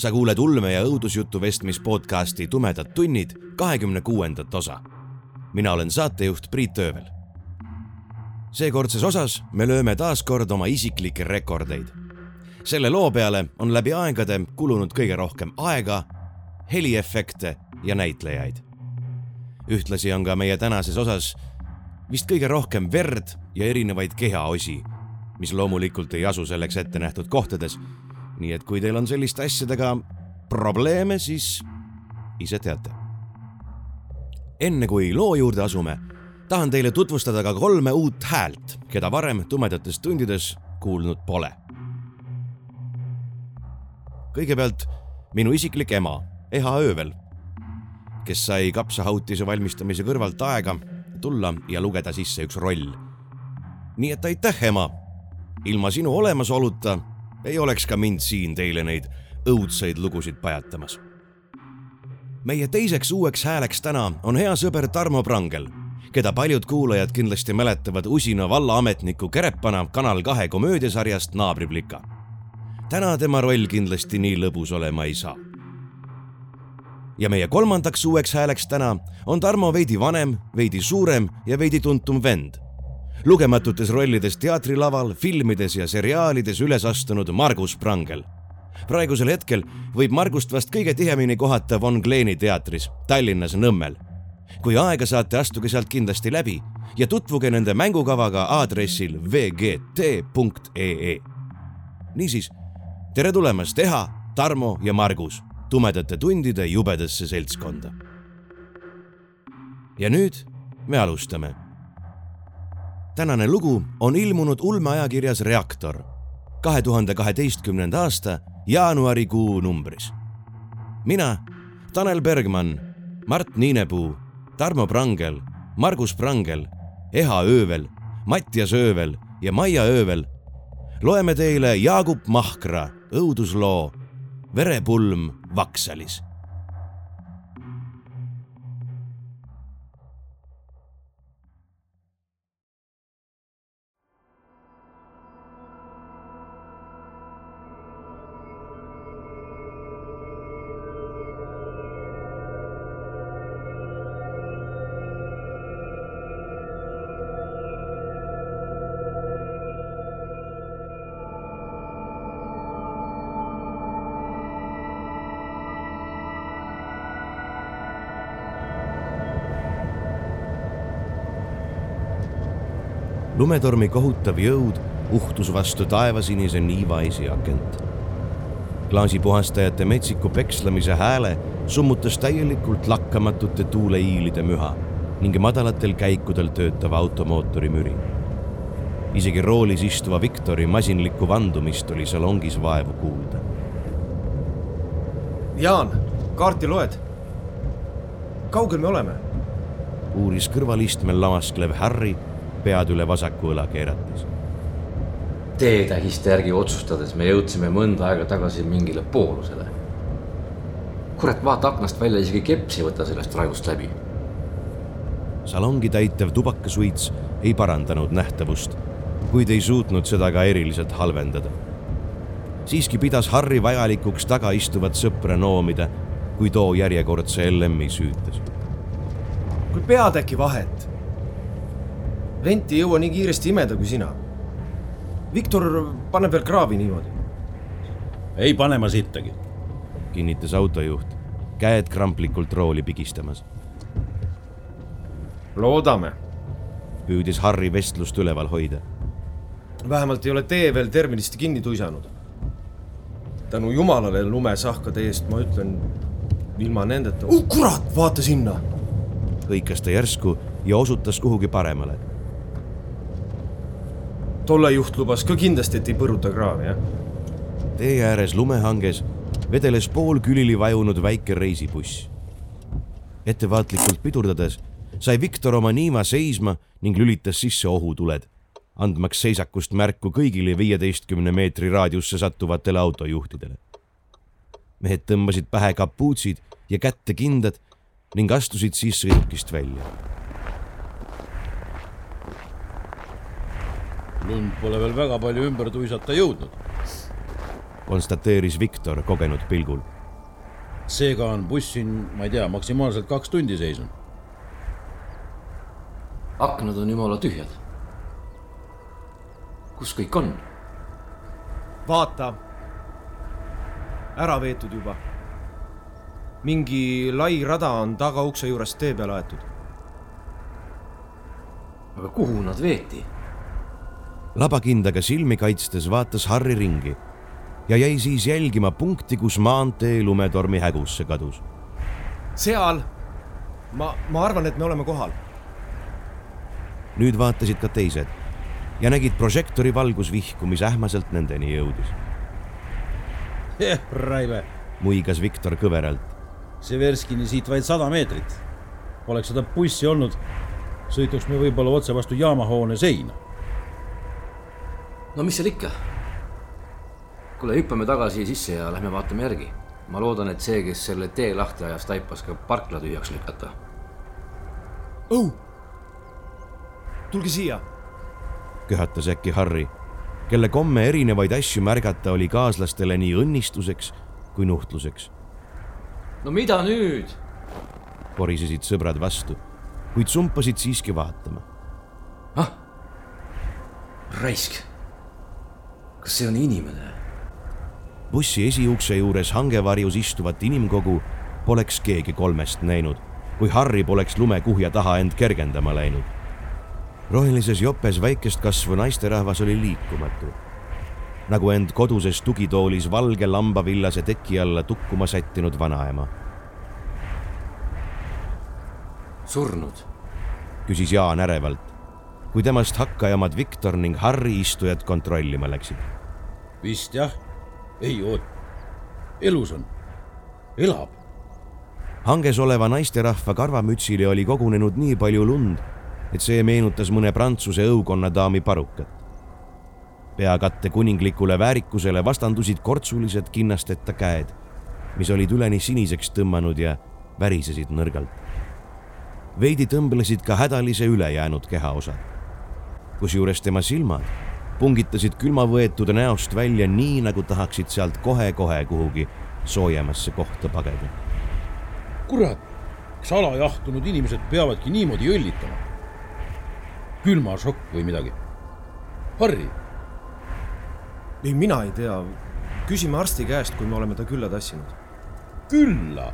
sa kuuled ulme ja õudusjutu vestmis podcasti Tumedad tunnid kahekümne kuuendat osa. mina olen saatejuht Priit Öövel. seekordses osas me lööme taas kord oma isiklikke rekordeid. selle loo peale on läbi aegade kulunud kõige rohkem aega, heliefekte ja näitlejaid. ühtlasi on ka meie tänases osas vist kõige rohkem verd ja erinevaid kehaosi, mis loomulikult ei asu selleks ette nähtud kohtades nii et kui teil on selliste asjadega probleeme, siis ise teate. enne kui loo juurde asume, tahan teile tutvustada ka kolme uut häält, keda varem tumedates tundides kuulnud pole. kõigepealt minu isiklik ema, Eha Öövel, kes sai kapsahautise valmistamise kõrvalt aega tulla ja lugeda sisse üks roll. nii et aitäh, ema. ilma sinu olemasoluta ei oleks ka mind siin teile neid õudseid lugusid pajatamas. meie teiseks uueks hääleks täna on hea sõber Tarmo Prangel, keda paljud kuulajad kindlasti mäletavad usina vallaametniku Kerepana Kanal kahe komöödiasarjast Naabriplika. täna tema roll kindlasti nii lõbus olema ei saa. ja meie kolmandaks uueks hääleks täna on Tarmo veidi vanem, veidi suurem ja veidi tuntum vend lugematutes rollides teatrilaval, filmides ja seriaalides üles astunud Margus Prangel. praegusel hetkel võib Margust vast kõige tihemini kohata Von Kleeni teatris Tallinnas Nõmmel. kui aega saate, astuge sealt kindlasti läbi ja tutvuge nende mängukavaga aadressil vgt.ee. niisiis, tere tulemast, Eha, Tarmo ja Margus tumedate tundide jubedasse seltskonda. ja nüüd me alustame tänane lugu on ilmunud ulmeajakirjas Reaktor kahe tuhande kaheteistkümnenda aasta jaanuarikuu numbris. mina, Tanel Bergmann, Mart Niinepuu, Tarmo Prangel, Margus Prangel, Eha Öövel, Mattias Öövel ja Maia Öövel loeme teile Jaagup Mahkra õudusloo Verepulm Vaksalis lumetormi kohutav jõud uhtus vastu taevasinise niivaisi akent. klaasipuhastajate metsiku pekslamise hääle summutas täielikult lakkamatute tuuleiilide müha ning madalatel käikudel töötava automootori müri. isegi roolis istuva Viktori masinlikku vandumist oli salongis vaevu kuulda. Jaan, kaarti loed? kaugel me oleme? uuris kõrvalistmel lamasklev Harry pead üle vasaku õla keerates. teetähiste järgi otsustades me jõudsime mõnda aega tagasi mingile poolusele. kurat, vaata aknast välja, isegi keps ei võta sellest rajust läbi. salongi täitev tubakasuits ei parandanud nähtavust, kuid ei suutnud seda ka eriliselt halvendada. siiski pidas Harry vajalikuks taga istuvat sõpra noomida, kui too järjekordse LM-i süütas. kui pead äkki vahet vent ei jõua nii kiiresti imeda kui sina. Viktor paneb veel kraavi niimoodi. ei pane ma sittagi. kinnitas autojuht, käed kramplikult rooli pigistamas. loodame. püüdis Harri vestlust üleval hoida. vähemalt ei ole tee veel terminist kinni tuisanud. tänu jumalale lumesahkade eest ma ütlen, ilma nendeta oh,, kurat, vaata sinna. hõikas ta järsku ja osutas kuhugi paremale tolle juht lubas ka kindlasti, et ei põruta kraavi, jah? tee ääres lumehanges vedeles poolkülili vajunud väike reisibuss. ettevaatlikult pidurdades sai Viktor oma niiva seisma ning lülitas sisse ohutuled, andmaks seisakust märku kõigile viieteistkümne meetri raadiusse sattuvatele autojuhtidele. mehed tõmbasid pähe kapuutsid ja kätte kindad ning astusid siis sõidukist välja. Lund pole veel väga palju ümber tuisata jõudnud. konstateeris Viktor kogenud pilgul. seega on buss siin, ma ei tea, maksimaalselt kaks tundi seisnud. aknad on jumala tühjad. kus kõik on? vaata. ära veetud juba. mingi lai rada on tagaukse juurest tee peale aetud. aga kuhu nad veeti? Labakindaga silmi kaitstes vaatas Harri ringi ja jäi siis jälgima punkti, kus maantee lumetormi hägusse kadus. seal. ma, ma arvan, et me oleme kohal. nüüd vaatasid ka teised ja nägid prožektori valgusvihku, mis ähmaselt nendeni jõudis. eh, Raive, muigas Viktor kõveralt. Severskini siit vaid sada meetrit. oleks seda bussi olnud, sõituks me võib-olla otse vastu jaamahoone seina. No mis seal ikka? kuule, hüppame tagasi sisse ja lähme vaatame järgi. ma loodan, et see, kes selle tee lahti ajas, taipas ka parkla tühjaks lükata. õu. tulge siia. köhatas äkki Harri, kelle komme erinevaid asju märgata oli kaaslastele nii õnnistuseks kui nuhtluseks. no mida nüüd? korisesid sõbrad vastu, kuid sumpasid siiski vaatama. ah, raisk. Kas see on inimene? bussi esiukse juures hangevarjus istuvat inimkogu poleks keegi kolmest näinud, kui Harri poleks lumekuhja taha end kergendama läinud. rohelises jopes väikest kasvu naisterahvas oli liikumatu, nagu end koduses tugitoolis valge lambavillase teki alla tukkuma sättinud vanaema. surnud? küsis Jaan ärevalt, kui temast hakkajamad Viktor ning Harri istujat kontrollima läksid. Vist jah ei oot, elus on, elab. hanges oleva naisterahva karvamütsile oli kogunenud nii palju lund, et see meenutas mõne prantsuse õukonnadaami parukat. peakatte kuninglikule väärikusele vastandusid kortsulised kinnasteta käed, mis olid üleni siniseks tõmmanud ja värisesid nõrgalt. veidi tõmblesid ka hädalise ülejäänud kehaosad. kusjuures tema silmad pungitasid külma võetud näost välja nii, nagu tahaksid sealt kohe-kohe kuhugi soojemasse kohta pageda. kurat, kas alajahtunud inimesed peavadki niimoodi õllitama? külmašokk või midagi? Harri. ei, mina ei tea. küsime arsti käest, kui me oleme ta külla tassinud. külla?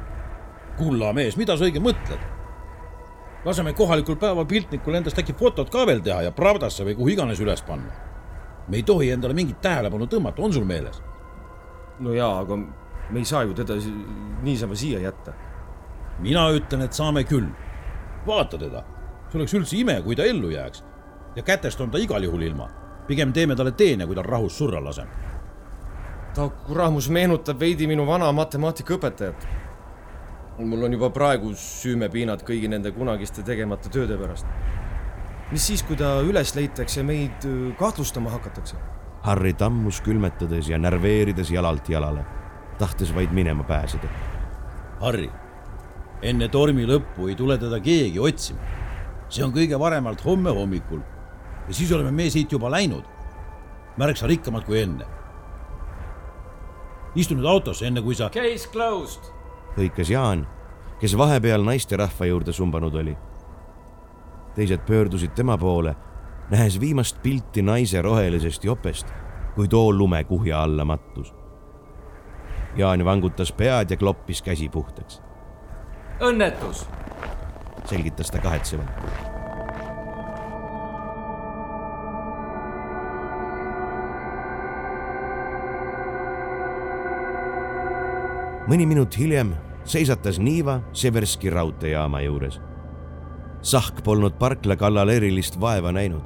kulla mees, mida sa õige mõtled? laseme kohalikul päeval piltnikul endast äkki fotot ka veel teha ja Pravdasse või kuhu iganes üles panna me ei tohi endale mingit tähelepanu tõmmata, on sul meeles? no jaa, aga me ei saa ju teda niisama siia jätta. mina ütlen, et saame küll. vaata teda, see oleks üldse ime, kui ta ellu jääks. ja kätest on ta igal juhul ilma. pigem teeme talle teene, kui ta rahus surra laseme. ta kuramus meenutab veidi minu vana matemaatikaõpetajat. mul on juba praegu süümepiinad kõigi nende kunagiste tegemata tööde pärast mis siis, kui ta üles leitakse, meid kahtlustama hakatakse? Harri tammus külmetades ja närveerides jalalt jalale, tahtes vaid minema pääseda. Harri, enne tormi lõppu ei tule teda keegi otsima. see on kõige varemalt homme hommikul ja siis oleme me siit juba läinud. märksa rikkamad kui enne. istu nüüd autosse, enne kui sa. Case closed. hõikas Jaan, kes vahepeal naisterahva juurde sumbanud oli teised pöördusid tema poole, nähes viimast pilti naise rohelisest jopest, kui too lumekuhja alla mattus. Jaan vangutas pead ja kloppis käsi puhtaks. õnnetus, selgitas ta kahetsevalt. mõni minut hiljem seisatas Niiva Severski raudteejaama juures Sahk polnud parkla kallal erilist vaeva näinud.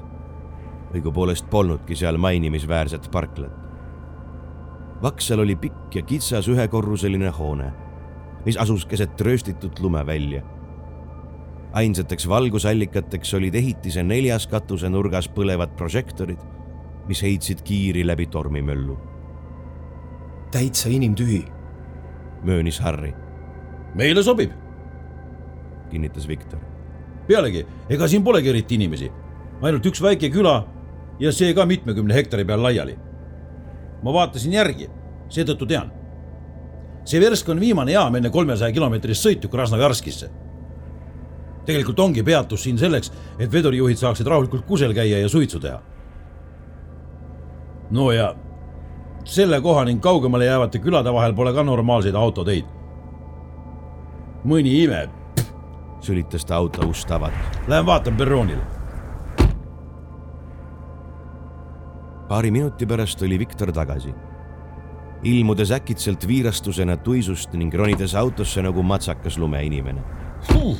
õigupoolest polnudki seal mainimisväärset parklat. Vaksal oli pikk ja kitsas ühekorruseline hoone, mis asus keset rööstitud lumevälja. ainsateks valgusallikateks olid ehitise neljas katusenurgas põlevad prožektorid, mis heitsid kiiri läbi tormimöllu. täitsa inimtühi. möönis Harry, meile sobib. kinnitas Viktor. Pealegi, ega siin polegi eriti inimesi, ainult üks väike küla ja see ka mitmekümne hektari peal laiali. ma vaatasin järgi, seetõttu tean. Seversk on viimane jaam enne kolmesaja kilomeetrist sõitu Krasnojarskisse. tegelikult ongi peatus siin selleks, et vedurijuhid saaksid rahulikult kusel käia ja suitsu teha. no ja selle koha ning kaugemale jäävate külade vahel pole ka normaalseid autoteid. mõni ime, sülitas ta auto ust avates. lähen vaatan perroonile paari minuti pärast oli Viktor tagasi. ilmudes äkitselt viirastusena tuisust ning ronides autosse nagu matsakas lumeinimene huh..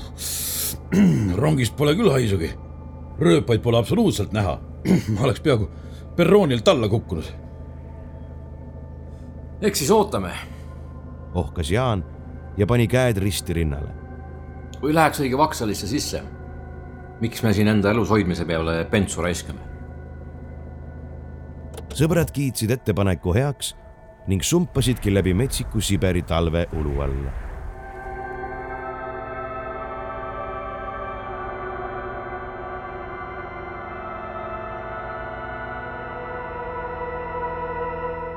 rongist pole küll haisugi. rööpaid pole absoluutselt näha. ma oleks peaaegu perroonilt alla kukkunud. eks siis ootame. ohkas Jaan ja pani käed risti rinnale. Või läheks õige Vaksalisse sisse. miks me siin enda elus hoidmise peale pentsu raiskame? sõbrad kiitsid ettepaneku heaks ning sumpasidki läbi metsiku Siberi talve ulu alla.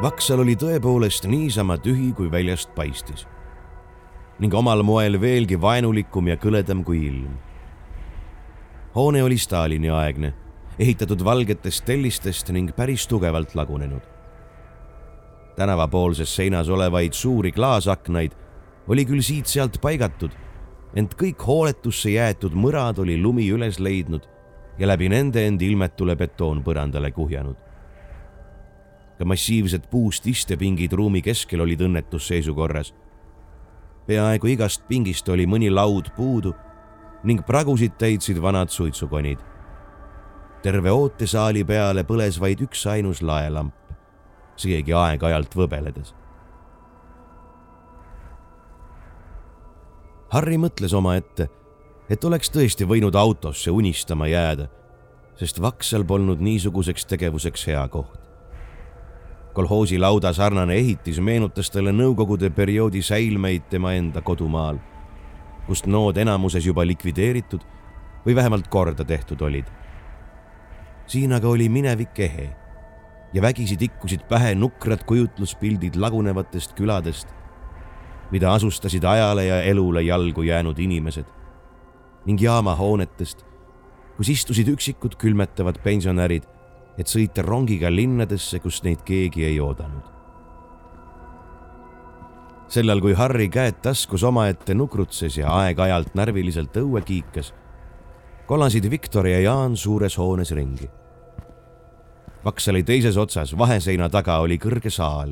Vaksal oli tõepoolest niisama tühi, kui väljast paistis ning omal moel veelgi vaenulikum ja kõledam kui ilm. hoone oli Stalini aegne ehitatud valgetest tellistest ning päris tugevalt lagunenud. tänavapoolses seinas olevaid suuri klaasaknaid oli küll siit-sealt paigatud, ent kõik hooletusse jäetud mõrad oli lumi üles leidnud ja läbi nende end ilmetule betoonpõrandale kuhjanud. ka massiivsed puust istepingid ruumi keskel olid õnnetus seisukorras. Peaaegu igast pingist oli mõni laud puudu ning pragusid täitsid vanad suitsukonid terve ootesaali peale põles vaid üksainus laelamp, seegi aeg-ajalt võbeledes. Harry mõtles omaette, et oleks tõesti võinud autosse unistama jääda, sest Vaksal polnud niisuguseks tegevuseks hea koht. Kolhoosi lauda sarnane ehitis meenutas talle nõukogude perioodi säilmeid tema enda kodumaal, kust nood enamuses juba likvideeritud või vähemalt korda tehtud olid. Siin aga oli minevik ehe ja vägisi tikkusid pähe nukrad kujutluspildid lagunevatest küladest, mida asustasid ajale ja elule jalgu jäänud inimesed ning jaamahoonetest, kus istusid üksikud külmetavad pensionärid, et sõita rongiga linnadesse, kus neid keegi ei oodanud. sellal, kui Harry käed taskus omaette nukrutses ja aeg-ajalt närviliselt õue kiikas kolasid Viktor ja Jaan suures hoones ringi. Vaksali teises otsas vaheseina taga oli kõrge saal,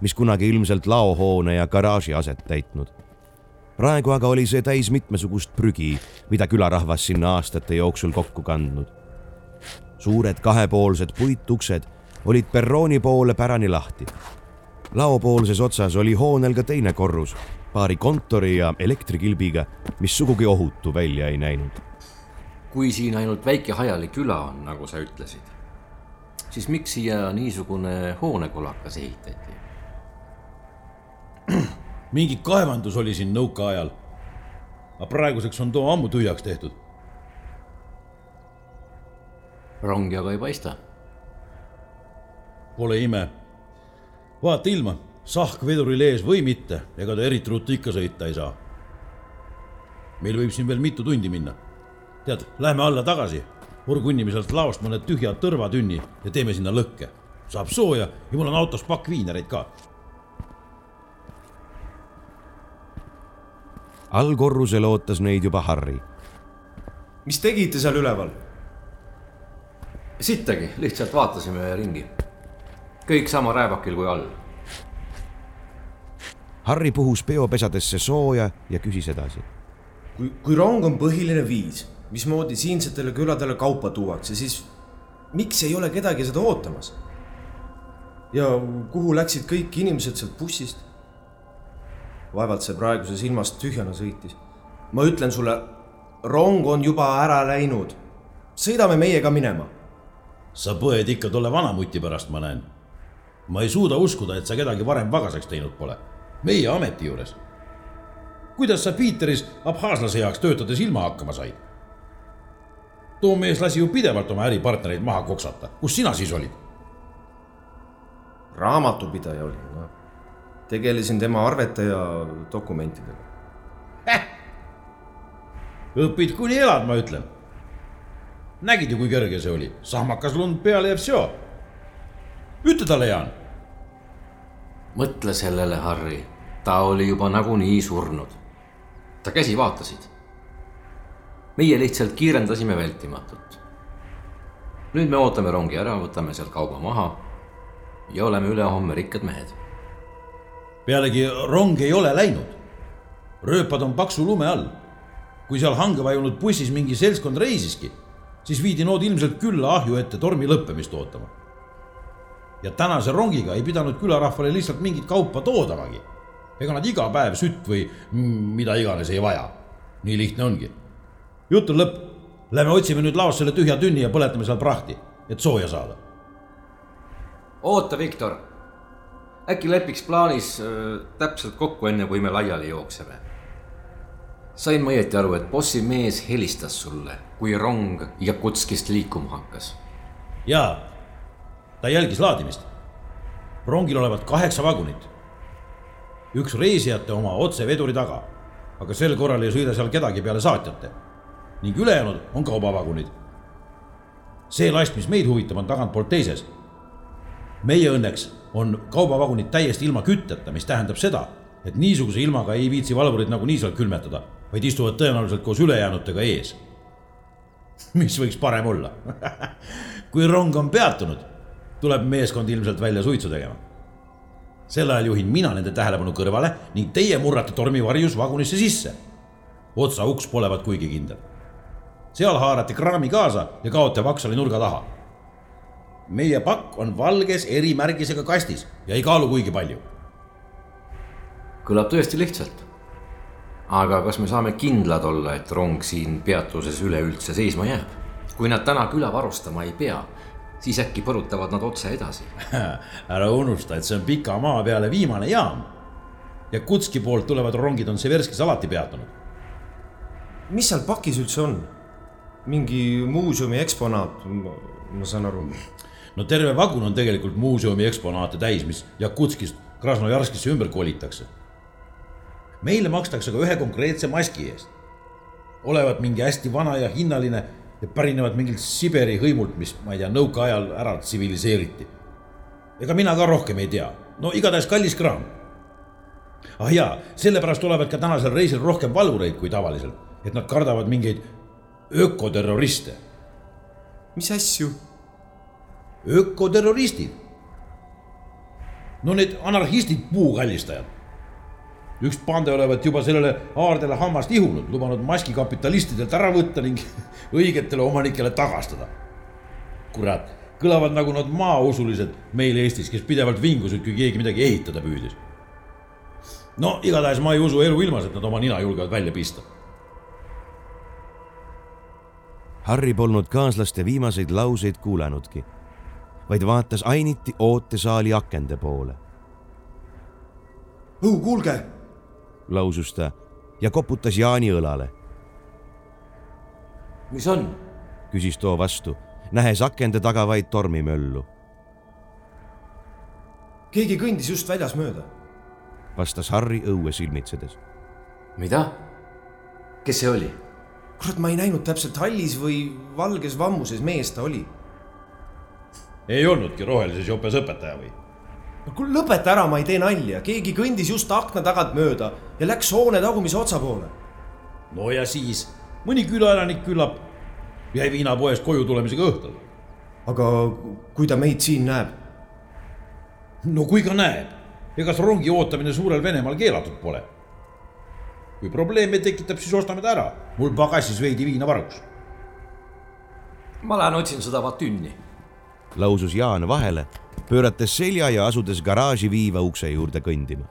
mis kunagi ilmselt laohoone ja garaaži aset täitnud. praegu aga oli see täis mitmesugust prügi, mida külarahvas sinna aastate jooksul kokku kandnud. Suured kahepoolsed puituksed olid perrooni poole pärani lahti. laopoolses otsas oli hoonel ka teine korrus, paari kontori ja elektrikilbiga, mis sugugi ohutu välja ei näinud kui siin ainult väike hajali küla on, nagu sa ütlesid, siis miks siia niisugune hoonekolakas ehitati? mingi kaevandus oli siin nõukaajal. aga praeguseks on too ammu tühjaks tehtud. Rongi aga ei paista. Pole ime. vaata ilma, sahk veduril ees või mitte, ega ta eriti ruttu ikka sõita ei saa. meil võib siin veel mitu tundi minna tead, lähme alla tagasi, urgunnime sealt laost mõned tühjad tõrvatünni ja teeme sinna lõkke. saab sooja ja mul on autos pakk viinereid ka. allkorrusel ootas neid juba Harry. mis tegite seal üleval? Sittagi, lihtsalt vaatasime ringi. kõik sama rääbakil kui all. Harry puhus peopesadesse sooja ja küsis edasi. kui, kui rong on põhiline viis mismoodi siinsetele küladele kaupa tuuakse, siis miks ei ole kedagi seda ootamas? ja kuhu läksid kõik inimesed sealt bussist? vaevalt see praeguses ilmas tühjana sõitis. ma ütlen sulle, rong on juba ära läinud. sõidame meiega minema. Sa põed ikka tolle vanamuti pärast, ma näen. ma ei suuda uskuda, et sa kedagi varem pagaseks teinud pole. meie ameti juures. kuidas sa Piiteris abhaaslase heaks töötades ilma hakkama said? too mees lasi ju pidevalt oma äripartnereid maha koksata, kus sina siis olid? raamatupidaja olin, noh. tegelesin tema arvete ja dokumentidega äh!. õpid kuni elad, ma ütlen. Nägid ju, kui kerge see oli, sahmakas lund peale ja vsjo. ütle talle, Jaan. mõtle sellele, Harry, ta oli juba nagunii surnud. ta käsi vaatasid meie lihtsalt kiirendasime vältimatut. nüüd me ootame rongi ära, võtame sealt kauba maha ja oleme ülehomme rikkad mehed. pealegi rong ei ole läinud. rööpad on paksu lume all. kui seal hange vajunud bussis mingi seltskond reisiski, siis viidi nood ilmselt külla ahju ette tormi lõppemist ootama. ja tänase rongiga ei pidanud külarahvale lihtsalt mingit kaupa toodamagi. ega nad iga päev sütt või mida iganes ei vaja. nii lihtne ongi jutt on lõpp. Lähme otsime nüüd laos selle tühja tünni ja põletame seal prahti, et sooja saada. oota, Viktor. äkki lepiks plaanis äh, täpselt kokku, enne kui me laiali jookseme? sain ma õieti aru, et bossi mees helistas sulle, kui rong Jakutskist liikuma hakkas? jaa, ta jälgis laadimist. rongil olevat kaheksa vagunit. üks reisijate oma otse veduri taga, aga sel korral ei sõida seal kedagi peale saatjate ning ülejäänud on kaubavagunid. see last, mis meid huvitab, on tagantpoolt teises. meie õnneks on kaubavagunid täiesti ilma kütteta, mis tähendab seda, et niisuguse ilmaga ei viitsi valvurid nagunii seal külmetada, vaid istuvad tõenäoliselt koos ülejäänutega ees. mis võiks parem olla kui rong on peatunud, tuleb meeskond ilmselt välja suitsu tegema. sel ajal juhin mina nende tähelepanu kõrvale ning teie murrate tormivarjus vagunisse sisse. otsauks polevat kuigi kindel seal haarati kraami kaasa ja kaote Vaksali nurga taha. meie pakk on valges erimärgisega kastis ja ei kaalu kuigi palju. kõlab tõesti lihtsalt. Aga kas me saame kindlad olla, et rong siin peatuses üleüldse seisma jääb? kui nad täna küla varustama ei pea, siis äkki põrutavad nad otse edasi ära unusta, et see on pika maa peale viimane jaam. ja Kutski poolt tulevad rongid on Severskis alati peatunud. mis seal pakis üldse on? mingi muuseumi eksponaat, ma saan aru. no terve vagun on tegelikult muuseumi eksponaate täis, mis Jakutskist Krasnojarskisse ümber kolitakse. Meile makstakse ka ühe konkreetse maski eest. olevat mingi hästi vana ja hinnaline ja pärinevad mingilt Siberi hõimult, mis, ma ei tea, nõukaajal ära tsiviliseeriti. ega mina ka rohkem ei tea, no igatahes kallis kraam. ah jaa, sellepärast olevat ka tänasel reisil rohkem valvureid kui tavaliselt, et nad kardavad mingeid ökoterroriste. mis asju? ökoterroristid. no need anarhistid, puukallistajad. Üks pande olevat juba sellele aardele hammast ihunud, lubanud maski kapitalistidelt ära võtta ning õigetele omanikele tagastada. kurat, kõlavad nagu nad maausulised meil Eestis, kes pidevalt vingusid, kui keegi midagi ehitada püüdis. no igatahes ma ei usu elu ilmas, et nad oma nina julgevad välja pista Harry polnud kaaslaste viimaseid lauseid kuulanudki, vaid vaatas ainiti ootesaali akende poole. kuulge! Lausus ta ja koputas Jaani õlale. mis on? küsis too vastu, nähes akende taga vaid tormimöllu. keegi kõndis just väljas mööda, vastas Harry õue silmitsedes. mida? kes see oli? kurat, ma ei näinud täpselt hallis või valges vammuses mees ta oli. ei olnudki rohelises jopes õpetaja või? No kuule, lõpeta ära, ma ei tee nalja, keegi kõndis just akna tagant mööda ja läks hoone tagumise otsa poole. no ja siis, mõni külaelanik küllap jäi viinapoest koju tulemisega õhtul. aga kui ta meid siin näeb? no kui ka näeb, ega see rongi ootamine suurel Venemaal keelatud pole kui probleeme tekitab, siis ostame ta ära. mul pagasis veidi viina varuks. ma lähen otsin seda Vatünni. lausus Jaan vahele pöörates selja ja asudes garaaži viiva ukse juurde kõndima.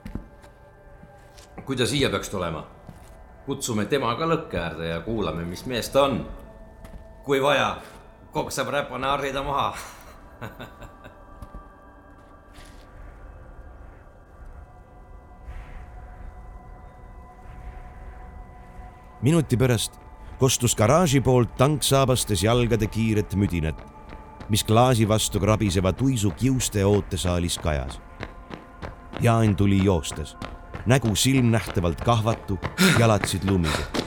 kui ta siia peaks tulema, kutsume tema ka lõkke äärde ja kuulame, mis mees ta on. kui vaja, koksab räpane harida maha minuti pärast kostus garaaži poolt tanksaabastes jalgade kiiret müdinat, mis klaasi vastu krabiseva tuisu kiuste ootesaalis kajas. Jaan tuli joostes, nägu silmnähtavalt kahvatu, jalatsid lumised.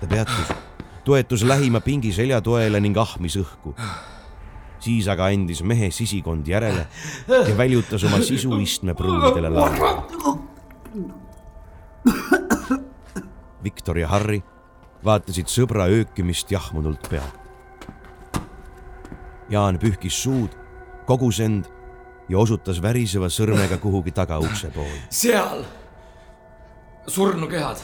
ta peatus, toetus lähima pingi seljatoele ning ahmis õhku. siis aga andis mehe sisikond järele ja väljutas oma sisu istmepruulidele laua. Viktor ja Harri vaatasid sõbra öökimist jahmunult pealt. Jaan pühkis suud, kogus end ja osutas väriseva sõrmega kuhugi tagaukse poole. seal, surnukehad,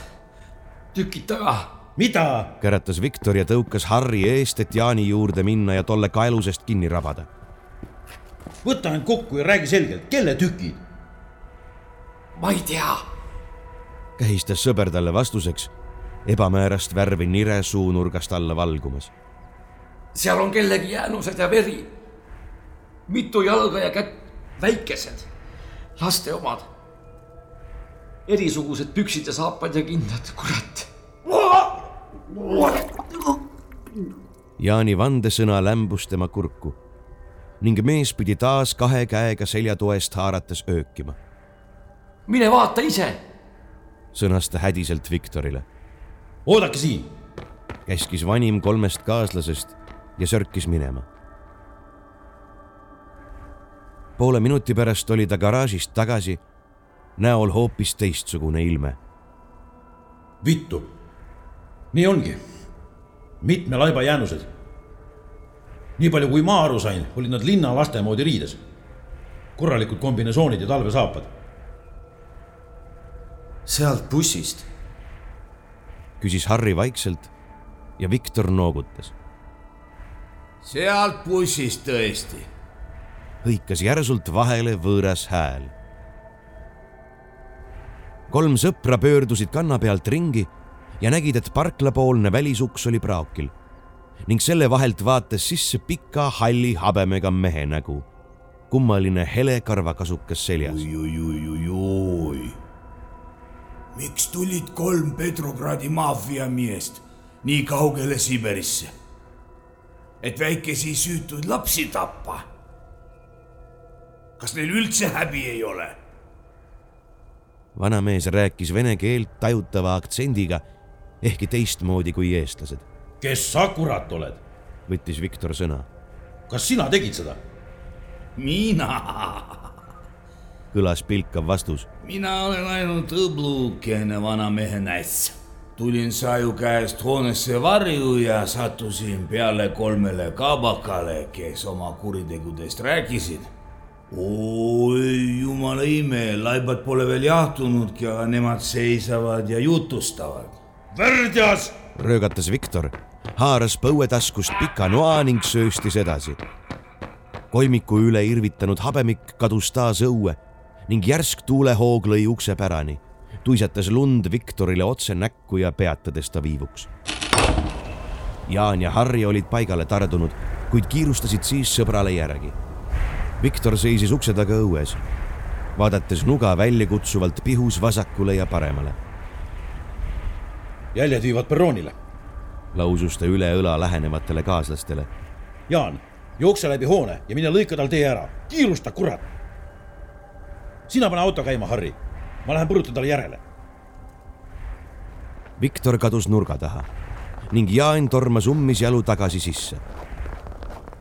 tükid taga. mida? käratas Viktor ja tõukas Harri eest, et Jaani juurde minna ja tolle kaelusest kinni rabada. võta end kokku ja räägi selgelt, kelle tükid? ma ei tea kähistas sõber talle vastuseks, ebamäärast värvi nire suunurgast alla valgumas. Seal on kellegi jäänused ja veri. mitu jalga ja kätt, väikesed, laste omad. erisugused püksid ja saapad ja kindad, kurat. Jaani vandesõna lämbus tema kurku ning mees pidi taas kahe käega seljatoest haarates öökima. mine vaata ise sõnas ta hädiselt Viktorile. oodake siin, käskis vanim kolmest kaaslasest ja sörkis minema. poole minuti pärast oli ta garaažist tagasi, näol hoopis teistsugune ilme. vittu, nii ongi, mitme laiba jäänused. nii palju, kui ma aru sain, olid nad linnalaste moodi riides. korralikud kombinesoonid ja talvesaapad sealt bussist? küsis Harri vaikselt ja Viktor noogutas. Sealt bussist tõesti. hõikas järsult vahele võõras hääl. kolm sõpra pöördusid kanna pealt ringi ja nägid, et parklapoolne välisuks oli praokil ning selle vahelt vaatas sisse pika halli habemega mehe nägu. kummaline hele karvakasukas seljas. miks tulid kolm Petrogradi maffia meest nii kaugele Siberisse? Et väikesi süütuid lapsi tappa. kas neil üldse häbi ei ole? vanamees rääkis vene keelt tajutava aktsendiga, ehkki teistmoodi kui eestlased. kes sa kurat oled? võttis Viktor sõna. kas sina tegid seda? mina kõlas pilkav vastus. mina olen ainult õblukene vanamehe näss. Tulin Saju käest hoonesse varju ja sattusin peale kolmele kabakale, kes oma kuritegudest rääkisid. oi jumala ime, laibad pole veel jahtunudki, aga nemad seisavad ja jutustavad. värdjas! röögatas Viktor, haaras põuetaskust pika noa ning sööstis edasi kolmiku üle irvitanud habemik kadus taas õue ning järsk tuulehoog lõi ukse pärani, tuisatas lund Viktorile otse näkku ja peatades ta viivuks. Jaan ja Harri olid paigale tardunud, kuid kiirustasid siis sõbrale järgi. Viktor seisis ukse taga õues, vaadates nuga väljakutsuvalt pihus vasakule ja paremale. jäljed viivad perroonile, lausus ta üle õla lähenevatele kaaslastele. Jaan, jookse läbi hoone ja mine lõika tal tee ära, kiirusta, kurat sina pane auto käima, Harri. Ma lähen põrutan talle järele. Viktor kadus nurga taha ning Jaan tormas ummisjalu tagasi sisse.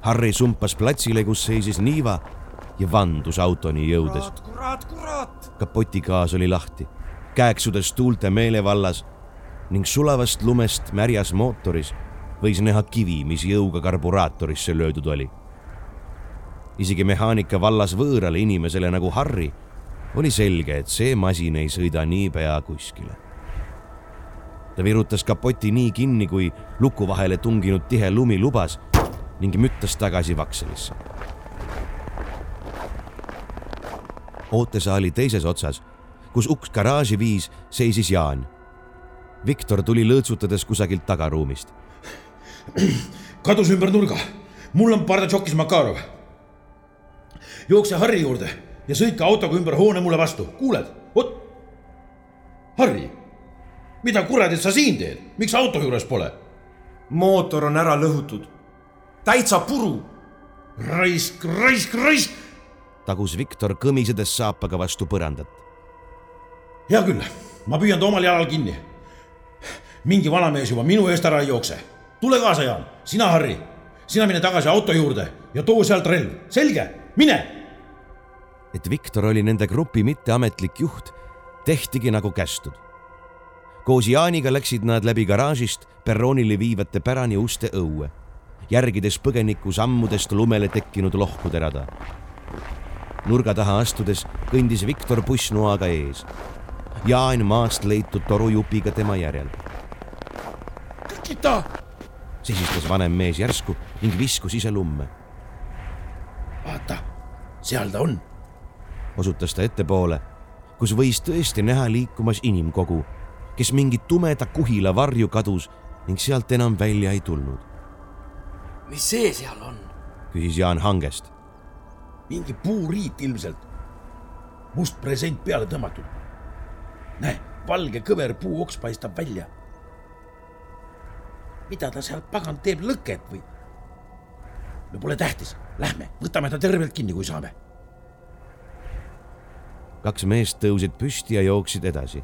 Harri sumpas platsile, kus seisis Niiva ja vandus autoni jõudes. kapotikaas oli lahti, kääksudes tuulte meelevallas ning sulavast lumest märjas mootoris võis näha kivi, mis jõuga karburaatorisse löödud oli. isegi mehaanika vallas võõrale inimesele nagu Harri oli selge, et see masin ei sõida niipea kuskile. ta virutas kapoti nii kinni, kui luku vahele tunginud tihe lumi lubas ning müttas tagasi vakselisse. ootesaali teises otsas, kus uks garaaži viis, seisis Jaan. Viktor tuli lõõtsutades kusagilt tagaruumist. kadus ümber nurga. mul on Bardatšokis Makarov. jookse Harri juurde ja sõitke autoga ümber hoone mulle vastu, kuuled? vot. Harri, mida kuradit sa siin teed, miks auto juures pole? mootor on ära lõhutud, täitsa puru. raisk, raisk, raisk. tagus Viktor kõmisedes saapaga vastu põrandat. hea küll, ma püüan ta omal jalal kinni. mingi vanamees juba minu eest ära ei jookse. tule kaasa, Jaan, sina, Harri, sina mine tagasi auto juurde ja too sealt relv, selge, mine. Et Viktor oli nende grupi mitteametlik juht, tehtigi nagu kästud koos Jaaniga läksid nad läbi garaažist perroonile viivate pärani uste õue, järgides põgeniku sammudest lumele tekkinud lohkude rada. nurga taha astudes kõndis Viktor pussnoaga ees. Jaan maast leitud torujupiga tema järel. Kita! sisistas vanem mees järsku ning viskus ise lumme. vaata, seal ta on. Osutas ta ettepoole, kus võis tõesti näha liikumas inimkogu kes mingi tumeda kuhila varju kadus ning sealt enam välja ei tulnud. mis see seal on? küsis Jaan hangest. mingi puuriit ilmselt. must present peale tõmmatud. näe, valge kõver puuoks paistab välja. mida ta seal pagan teeb, lõket või? no pole tähtis, lähme, võtame ta tervelt kinni, kui saame. Kaks meest tõusid püsti ja jooksid edasi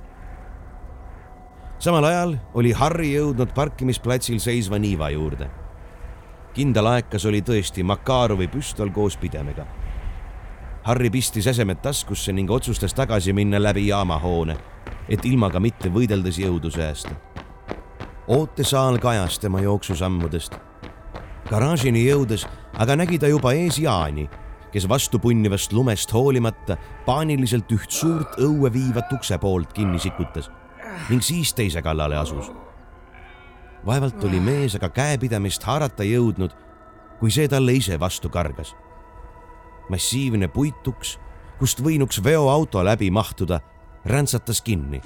samal ajal oli Harri jõudnud parkimisplatsil seisva Niiva juurde. kindel aekas oli tõesti Makarovi püstol koos pidemega. Harri pistis esemed taskusse ning otsustas tagasi minna läbi jaamahoone, et ilmaga mitte võideldes jõudu säästa. ootesaal kajas tema jooksusammudest. garaažini jõudes aga nägi ta juba ees Jaani, kes vastu punnivast lumest hoolimata paaniliselt üht suurt õue viivat ukse poolt kinni sikutas ning siis teise kallale asus. vaevalt oli mees aga käepidamist haarata jõudnud, kui see talle ise vastu kargas. massiivne puituks, kust võinuks veoauto läbi mahtuda, räntsatas kinni,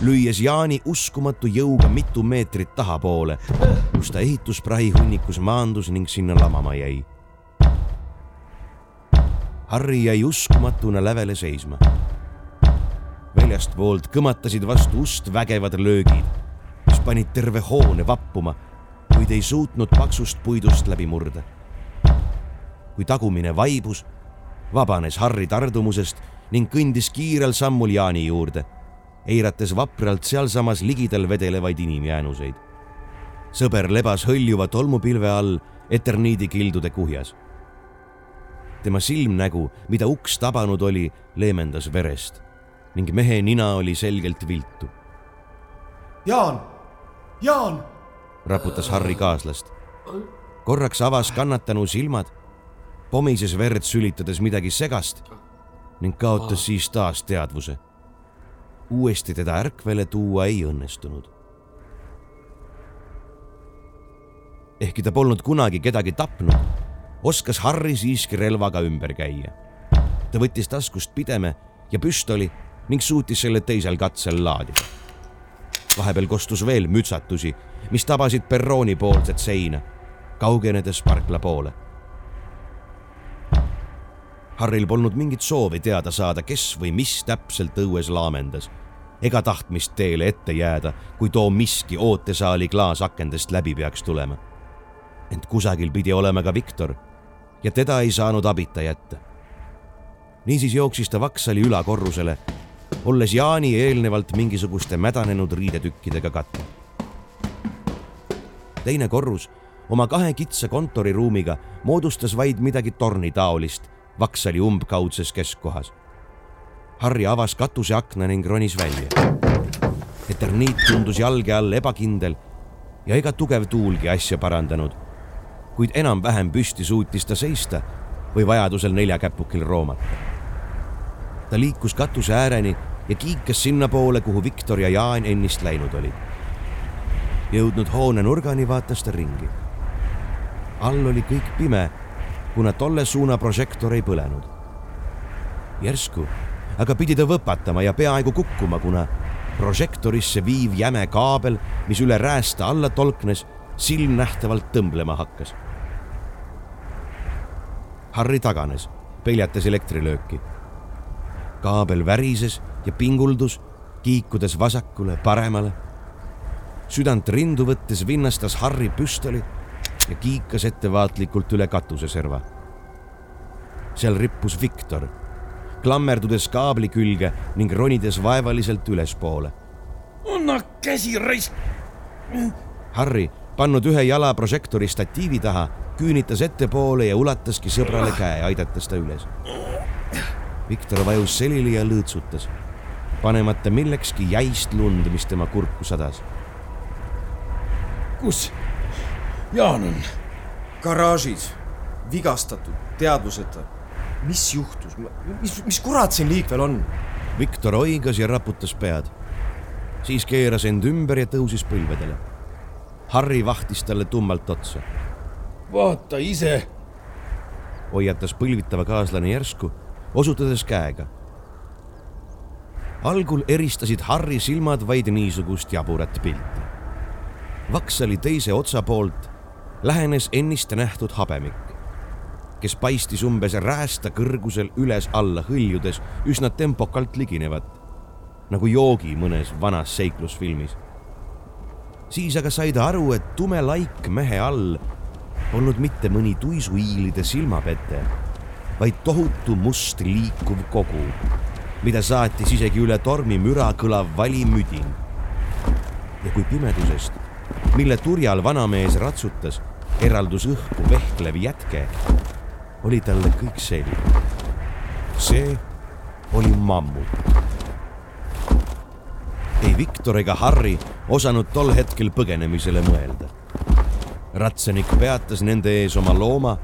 lüües Jaani uskumatu jõuga mitu meetrit tahapoole, kus ta ehitusprahi hunnikus maandus ning sinna lamama jäi. Harri jäi uskumatuna lävele seisma väljastpoolt kõmatasid vastu ust vägevad löögid, mis panid terve hoone vappuma, kuid ei suutnud paksust puidust läbi murda. kui tagumine vaibus, vabanes Harri tardumusest ning kõndis kiirel sammul Jaani juurde, eirates vapralt sealsamas ligidal vedelevaid inimjäänuseid. sõber lebas hõljuva tolmupilve all eterniidikildude kuhjas. Tema silmnägu, mida uks tabanud oli, leemendas verest ning mehe nina oli selgelt viltu. Jaan, Jaan! raputas Harri kaaslast. korraks avas kannatanu silmad, pomises verd sülitades midagi segast ning kaotas siis taas teadvuse. uuesti teda ärkvele tuua ei õnnestunud. ehkki ta polnud kunagi kedagi tapnud, oskas Harri siiski relvaga ümber käia. ta võttis taskust pideme ja püstoli ning suutis selle teisel katsel laadida. vahepeal kostus veel mütsatusi, mis tabasid perrooni poolset seina, kaugenedes parkla poole. Harril polnud mingit soovi teada saada, kes või mis täpselt õues laamendas ega tahtmist teele ette jääda, kui too miski ootesaali klaasakendest läbi peaks tulema. ent kusagil pidi olema ka Viktor ja teda ei saanud abita jätta. niisiis jooksis ta Vaksali ülakorrusele olles Jaani eelnevalt mingisuguste mädanenud riidetükkidega katnud. teine korrus oma kahe kitsa kontoriruumiga moodustas vaid midagi tornitaolist Vaksali umbkaudses keskkohas. Harri avas katuseakna ning ronis välja. eterniit tundus jalge all ebakindel ja ega tugev tuulgi asja parandanud. Kuid enam-vähem püsti suutis ta seista või vajadusel neljakäpukil roomata. ta liikus katuse ääreni ja kiikas sinnapoole, kuhu Viktor ja Jaan ennist läinud olid. jõudnud hoone nurgani, vaatas ta ringi. all oli kõik pime, kuna tolle suuna prožektor ei põlenud. järsku aga pidi ta võpatama ja peaaegu kukkuma, kuna prožektorisse viiv jäme kaabel, mis üle räästa alla tolknes, silmnähtavalt tõmblema hakkas. Harri taganes, peljates elektrilööki. kaabel värises ja pinguldus, kiikudes vasakule, paremale. südant rindu võttes vinnastas Harri püstoli ja kiikas ettevaatlikult üle katuseserva. seal rippus Viktor klammerdudes kaabli külge ning ronides vaevaliselt ülespoole. anna käsi raisk. Harry, pannud ühe jala prožektori statiivi taha, küünitas ettepoole ja ulataski sõbrale käe, aidates ta üles. Viktor vajus selili ja lõõtsutas, panemata millekski jäist lund, mis tema kurku sadas. kus Jaan on? garaažis, vigastatud, teadvuseta mis juhtus, mis, mis kurat siin liikvel on? Viktor oigas ja raputas pead. siis keeras end ümber ja tõusis põlvedele. Harri vahtis talle tummalt otsa. vaata ise. hoiatas põlvitava kaaslane järsku, osutades käega. algul eristasid Harri silmad vaid niisugust jaburat pilti. Vaksali teise otsa poolt lähenes ennist nähtud habemik kes paistis umbes räästa kõrgusel üles-alla hõljudes üsna tempokalt liginevat, nagu joogi mõnes vanas seiklusfilmis. Siis aga sai ta aru, et tume laik mehe all polnud mitte mõni tuisuhiilide silmapete, vaid tohutu must liikuv kogu, mida saatis isegi üle tormimüra kõlav valimüdin. ja kui pimedusest, mille turjal vanamees ratsutas, eraldus õhku vehklev jätke, oli talle kõik selge. see oli mammut. Ei Viktor ega Harry osanud tol hetkel põgenemisele mõelda. ratsanik peatas nende ees oma looma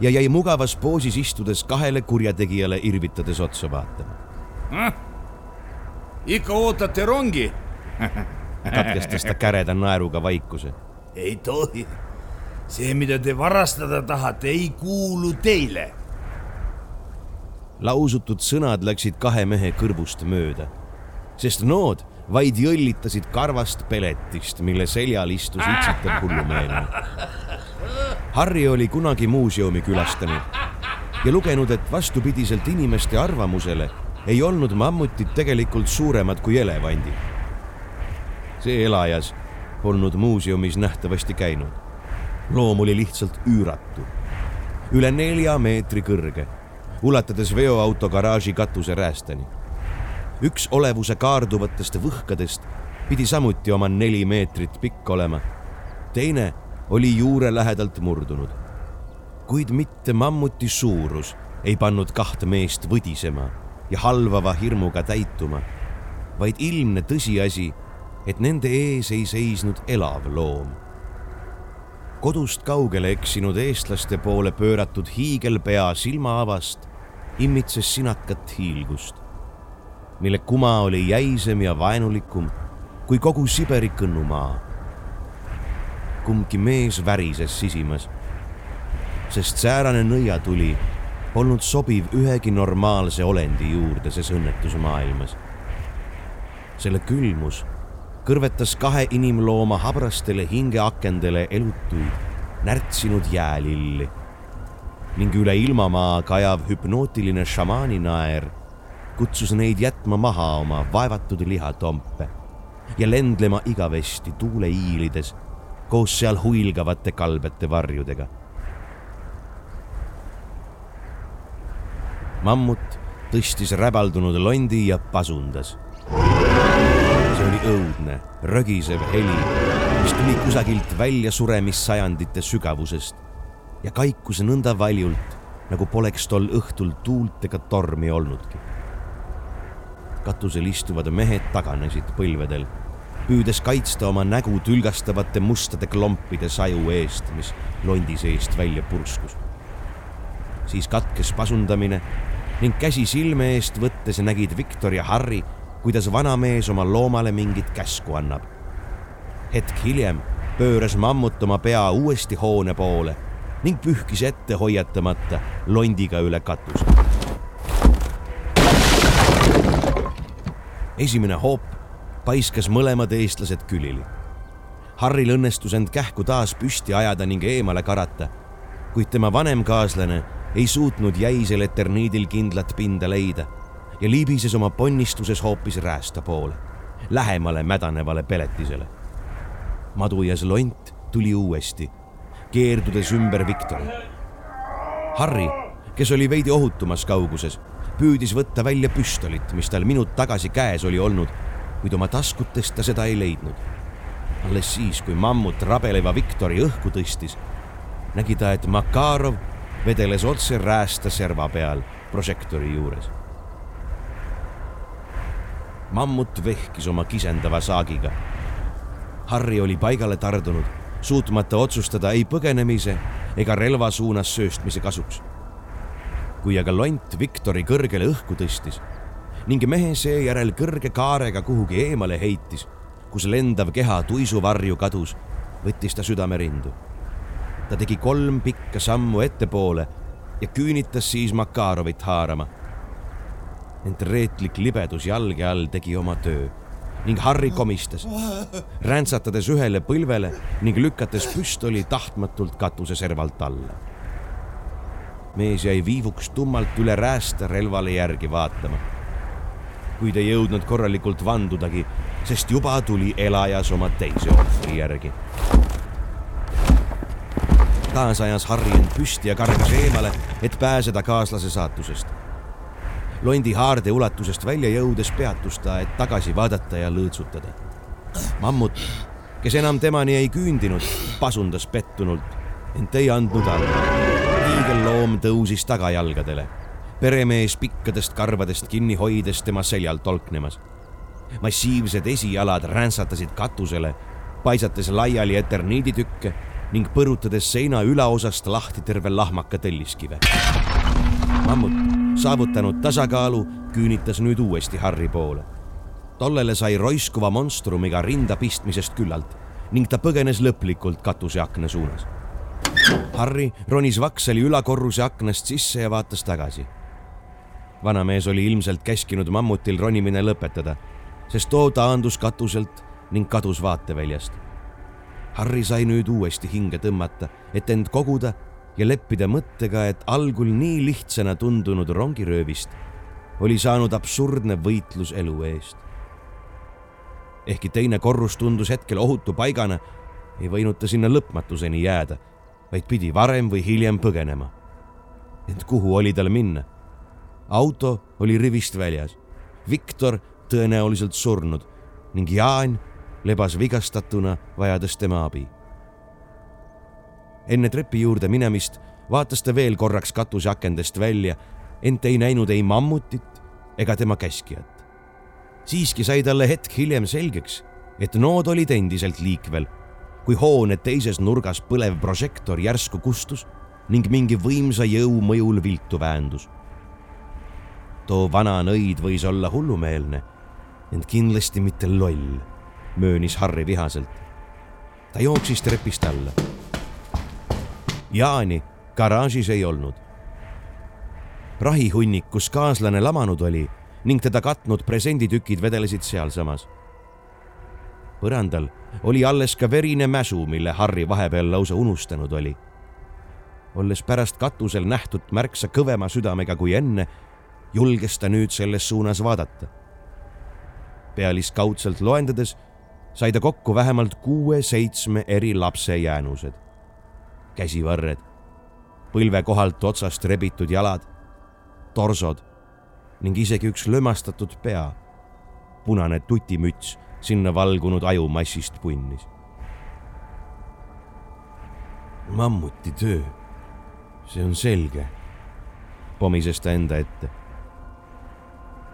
ja jäi mugavas poosis istudes kahele kurjategijale irvitades otsa vaatama ikka ootate rongi katkestas ta käreda naeruga vaikuse. ei tohi see, mida te varastada tahate, ei kuulu teile. lausutud sõnad läksid kahe mehe kõrvust mööda, sest nood vaid jõllitasid karvast peletist, mille seljal istus itsitav hullumeelne. Harri oli kunagi muuseumi külastanud ja lugenud, et vastupidiselt inimeste arvamusele ei olnud mammutid tegelikult suuremad kui elevandid. see elajas polnud muuseumis nähtavasti käinud loom oli lihtsalt üüratu, üle nelja meetri kõrge, ulatades veoauto garaaži katuse räästani. Üks olevuse kaarduvatest võhkadest pidi samuti oma neli meetrit pikk olema. teine oli juure lähedalt murdunud. kuid mitte mammuti suurus ei pannud kaht meest võdisema ja halvava hirmuga täituma, vaid ilmne tõsiasi, et nende ees ei seisnud elav loom kodust kaugele eksinud eestlaste poole pööratud hiigelpea silmaavast immitses sinakat hiilgust, mille kuma oli jäisem ja vaenulikum kui kogu Siberi kõnnumaa. kumbki mees värises sisimas, sest säärane nõiatuli polnud sobiv ühegi normaalse olendi juurde ses õnnetusmaailmas. selle külmus kõrvetas kahe inimlooma habrastele hingeakendele elutuid närtsinud jäälilli ning üle ilmamaa kajav hüpnootiline šamaani naer kutsus neid jätma maha oma vaevatud lihatompe ja lendlema igavesti tuule iilides koos seal huilgavate kalbete varjudega. mammut tõstis räbaldunud londi ja pasundas. see oli õudne, rögisev heli, mis tuli kusagilt väljasuremissajandite sügavusest ja kaikus nõnda valjult, nagu poleks tol õhtul tuult ega tormi olnudki katusel istuvad mehed taganesid põlvedel, püüdes kaitsta oma nägu tülgastavate mustade klompide saju eest, mis londi seest välja purskus. siis katkes pasundamine ning käsi silme eest võttes nägid Viktor ja Harry kuidas vanamees oma loomale mingit käsku annab. hetk hiljem pööras mammut oma pea uuesti hoone poole ning pühkis ette hoiatamata londiga üle katuse. Esimene hoop paiskas mõlemad eestlased külili. Harril õnnestus end kähku taas püsti ajada ning eemale karata, kuid tema vanem kaaslane ei suutnud jäisel eterniidil kindlat pinda leida ja libises oma ponnistuses hoopis räästa poole, lähemale mädanevale peletisele. madujas lont tuli uuesti, keerdudes ümber Viktori. Harri, kes oli veidi ohutumas kauguses, püüdis võtta välja püstolit, mis tal minut tagasi käes oli olnud, kuid oma taskutest ta seda ei leidnud. alles siis, kui mammut rabeleva Viktori õhku tõstis, nägi ta, et Makarov vedeles otse räästa serva peal prožektori juures. mammut vehkis oma kisendava saagiga. Harri oli paigale tardunud, suutmata otsustada ei põgenemise ega relva suunas sööstmise kasuks. Kui aga lont Viktori kõrgele õhku tõstis ning mehe seejärel kõrge kaarega kuhugi eemale heitis, kus lendav keha tuisuvarju kadus, võttis ta südamerindu ta tegi kolm pikka sammu ettepoole ja küünitas siis Makarovit haarama. ent reetlik libedus jalge all tegi oma töö ning Harri komistas, räntsatades ühele põlvele ning lükates püstoli tahtmatult katuseservalt alla. Mees jäi viivuks tummalt üle räästa relvale järgi vaatama. kuid ei jõudnud korralikult vandudagi, sest juba tuli elajas oma teise ohvri järgi taas ajas Harri end püsti ja kargas eemale, et pääseda kaaslase saatusest. londi haarde ulatusest välja jõudes peatus ta, et tagasi vaadata ja lõõtsutada. mammut, kes enam temani ei küündinud, pasundas pettunult, ent ei andnud alla. Hiigelloom tõusis tagajalgadele, peremees pikkadest karvadest kinni hoides tema seljal tolknemas. massiivsed esijalad räntsatasid katusele, paisates laiali eterniiditükke ning põrutades seina ülaosast lahti terve lahmaka telliskive. mammut, saavutanud tasakaalu, küünitas nüüd uuesti Harri poole. tollele sai roiskuva monstrumiga rinda pistmisest küllalt ning ta põgenes lõplikult katuseakna suunas. Harri ronis Vaksali ülakorruse aknast sisse ja vaatas tagasi. vanamees oli ilmselt käskinud mammutil ronimine lõpetada, sest too taandus katuselt ning kadus vaateväljast Harri sai nüüd uuesti hinge tõmmata, et end koguda ja leppida mõttega, et algul nii lihtsana tundunud rongiröövist oli saanud absurdne võitlus elu eest. ehkki teine korrus tundus hetkel ohutu paigana, ei võinud ta sinna lõpmatuseni jääda, vaid pidi varem või hiljem põgenema. ent kuhu oli tal minna? auto oli rivist väljas, Viktor tõenäoliselt surnud ning Jaan lebas vigastatuna, vajades tema abi. enne trepi juurde minemist vaatas ta veel korraks katuseakendest välja, ent ei näinud ei mammutit ega tema käskijat. siiski sai talle hetk hiljem selgeks, et nood olid endiselt liikvel, kui hoone teises nurgas põlev prožektor järsku kustus ning mingi võimsa jõu mõjul viltu väändus. too vana nõid võis olla hullumeelne, ent kindlasti mitte loll möönis Harri vihaselt. ta jooksis trepist alla. Jaani garaažis ei olnud. prahihunnik, kus kaaslane lamanud oli ning teda katnud presenditükid vedelesid sealsamas. põrandal oli alles ka verine mäsu, mille Harri vahepeal lausa unustanud oli. olles pärast katusel nähtud märksa kõvema südamega kui enne, julges ta nüüd selles suunas vaadata pealiskaudselt loendades sai ta kokku vähemalt kuue-seitsme eri lapse jäänused. käsivarred, põlve kohalt otsast rebitud jalad, torsod ning isegi üks lömastatud pea. punane tutimüts sinna valgunud ajumassist punnis. mammuti töö, see on selge, pomises ta enda ette.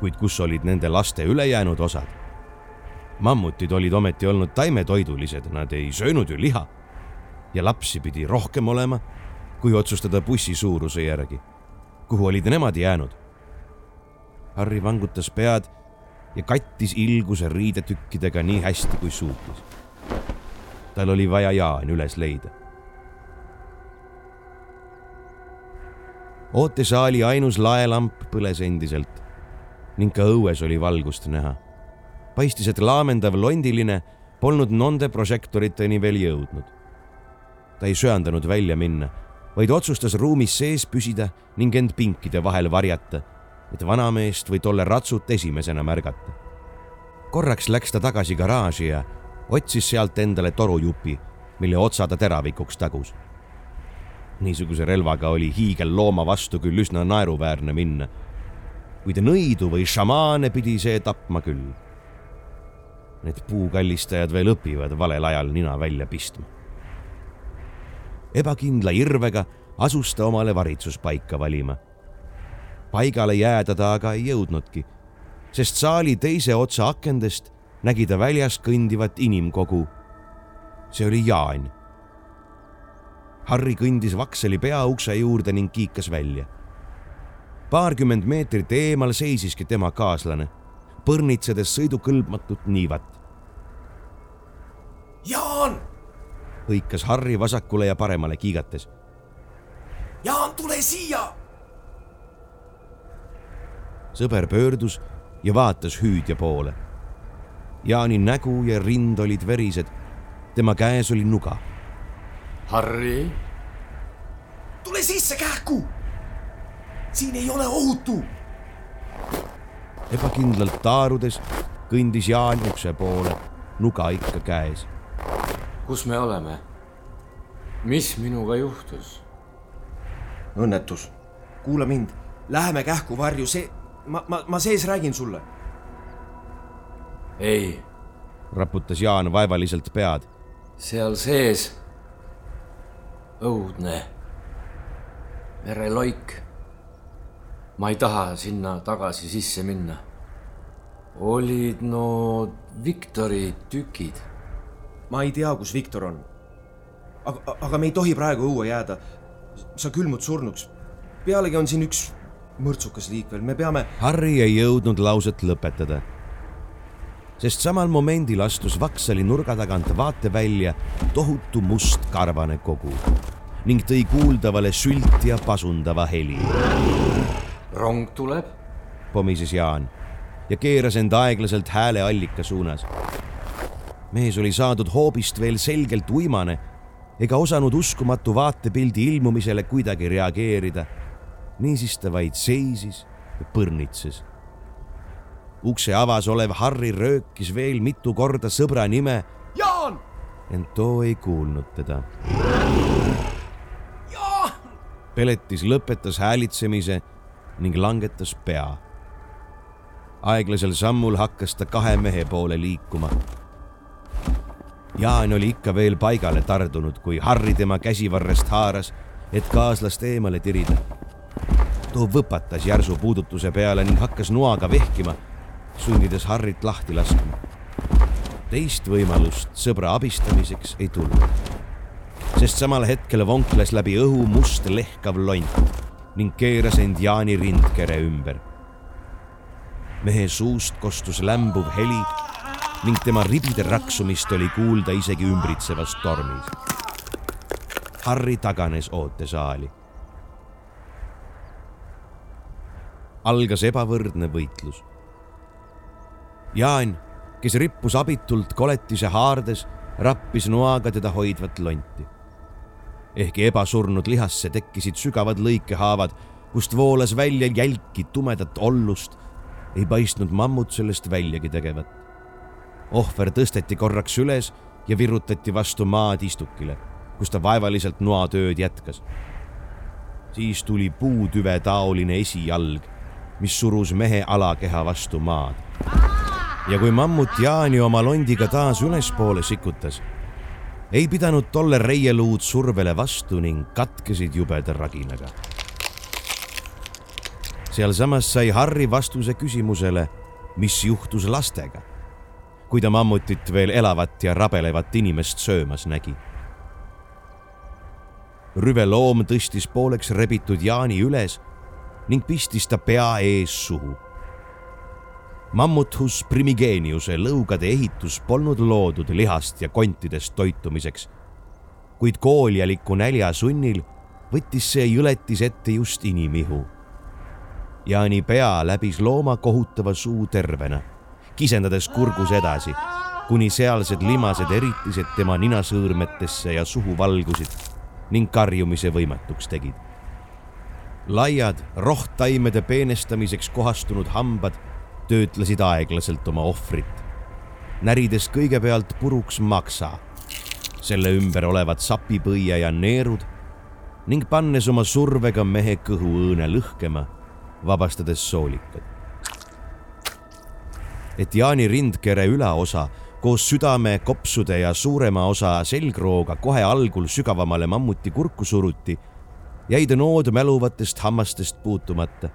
kuid kus olid nende laste ülejäänud osad? mammutid olid ometi olnud taimetoidulised, nad ei söönud ju liha. ja lapsi pidi rohkem olema, kui otsustada bussi suuruse järgi. kuhu olid nemad jäänud? Harri vangutas pead ja kattis ilguse riidetükkidega nii hästi, kui suutis. tal oli vaja Jaan üles leida. ootesaali ainus laelamp põles endiselt ning ka õues oli valgust näha paistis, et laamendav londiline polnud nonde prožektoriteni veel jõudnud. ta ei söandanud välja minna, vaid otsustas ruumis sees püsida ning end pinkide vahel varjata, et vanameest või tolle ratsut esimesena märgata. korraks läks ta tagasi garaaži ja otsis sealt endale torujupi, mille otsa ta teravikuks tagus. niisuguse relvaga oli hiigellooma vastu küll üsna naeruväärne minna, kuid nõidu või šamaane pidi see tapma küll Need puukallistajad veel õpivad valel ajal nina välja pistma. ebakindla irvega asus ta omale varitsuspaika valima. Paigale jääda ta aga ei jõudnudki, sest saali teise otsa akendest nägi ta väljas kõndivat inimkogu. see oli Jaan. Harri kõndis Vakseli peaukse juurde ning kiikas välja. paarkümmend meetrit eemal seisiski tema kaaslane põrnitsedes sõidukõlbmatut niivat. Jaan! hõikas Harri vasakule ja paremale kiigates. Jaan, tule siia! Sõber pöördus ja vaatas hüüdja poole. Jaani nägu ja rind olid verised. tema käes oli nuga. Harri, tule sisse kähku! siin ei ole ohutu ebakindlalt taarudes kõndis Jaan ukse poole, nuga ikka käes. kus me oleme? mis minuga juhtus? õnnetus. kuula mind, läheme kähku varju, see, ma, ma, ma sees räägin sulle. ei. raputas Jaan vaevaliselt pead. seal sees õudne vereloik ma ei taha sinna tagasi sisse minna. olid no Viktori tükid. ma ei tea, kus Viktor on. aga, aga me ei tohi praegu õue jääda. sa külmud surnuks. pealegi on siin üks mõrtsukas liik veel, me peame. Harry ei jõudnud lauset lõpetada. sest samal momendil astus Vaksali nurga tagant vaatevälja tohutu must karvane kogu ning tõi kuuldavale sülti ja pasundava heli rong tuleb, pomises Jaan ja keeras end aeglaselt hääleallika suunas. mees oli saadud hoobist veel selgelt uimane ega osanud uskumatu vaatepildi ilmumisele kuidagi reageerida. Niisiis ta vaid seisis ja põrnitses. ukse avas olev Harri röökis veel mitu korda sõbra nime. Jaan! ent too ei kuulnud teda. Peletis lõpetas häälitsemise ning langetas pea. aeglasel sammul hakkas ta kahe mehe poole liikuma. Jaan oli ikka veel paigale tardunud, kui Harri tema käsivarrest haaras, et kaaslast eemale tirida. Too võpatas järsu puudutuse peale ning hakkas noaga vehkima, sundides Harrit lahti laskma. teist võimalust sõbra abistamiseks ei tulnud, sest samal hetkel vonkles läbi õhu must lehkav lont ning keeras end Jaani rindkere ümber. mehe suust kostus lämbuv heli ning tema ribide raksumist oli kuulda isegi ümbritsevas tormis. Harri taganes ootesaali. Algas ebavõrdne võitlus. Jaan, kes rippus abitult koletise haardes, rappis noaga teda hoidvat lonti ehkki ebasurnud lihasse tekkisid sügavad lõikehaavad, kust voolas välja jälki tumedat ollust, ei paistnud mammut sellest väljagi tegevat. ohver tõsteti korraks üles ja virutati vastu maad istukile, kus ta vaevaliselt noatööd jätkas. siis tuli puutüve taoline esijalg, mis surus mehe alakeha vastu maad. ja kui mammut Jaani oma londiga taas ülespoole sikutas ei pidanud tolle reieluud survele vastu ning katkesid jubeda raginaga. sealsamas sai Harri vastuse küsimusele, mis juhtus lastega, kui ta mammutit veel elavat ja rabelevat inimest söömas nägi. rüve loom tõstis pooleks rebitud Jaani üles ning pistis ta pea ees suhu Mammuthus primigeniuse lõugade ehitus polnud loodud lihast ja kontidest toitumiseks. kuid kooljaliku nälja sunnil võttis see jõletis ette just inimihu. Jaani pea läbis looma kohutava suu tervena, kisendades kurgus edasi, kuni sealsed limased eritised tema ninasõõrmetesse ja suhu valgusid ning karjumise võimatuks tegid. Laiad rohttaimede peenestamiseks kohastunud hambad töötlesid aeglaselt oma ohvrit, närides kõigepealt puruks maksa, selle ümber olevad sapipõie ja neerud ning pannes oma survega mehe kõhuõõne lõhkema, vabastades soolikad. et Jaani rindkere ülaosa koos südame, kopsude ja suurema osa selgrooga kohe algul sügavamale mammuti kurku suruti, jäi ta nood mäluvatest hammastest puutumata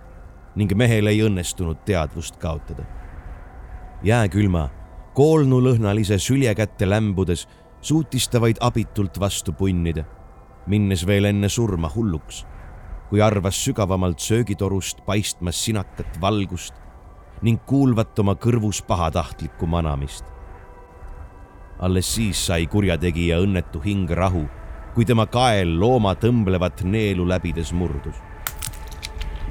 ning mehel ei õnnestunud teadvust kaotada. jääkülma, koolnulõhnalise sülje kätte lämbudes suutis ta vaid abitult vastu punnida, minnes veel enne surma hulluks, kui arvas sügavamalt söögitorust paistmas sinakat valgust ning kuulvat oma kõrvus pahatahtlikku manamist. alles siis sai kurjategija õnnetu hing rahu, kui tema kael looma tõmblevat neelu läbides murdus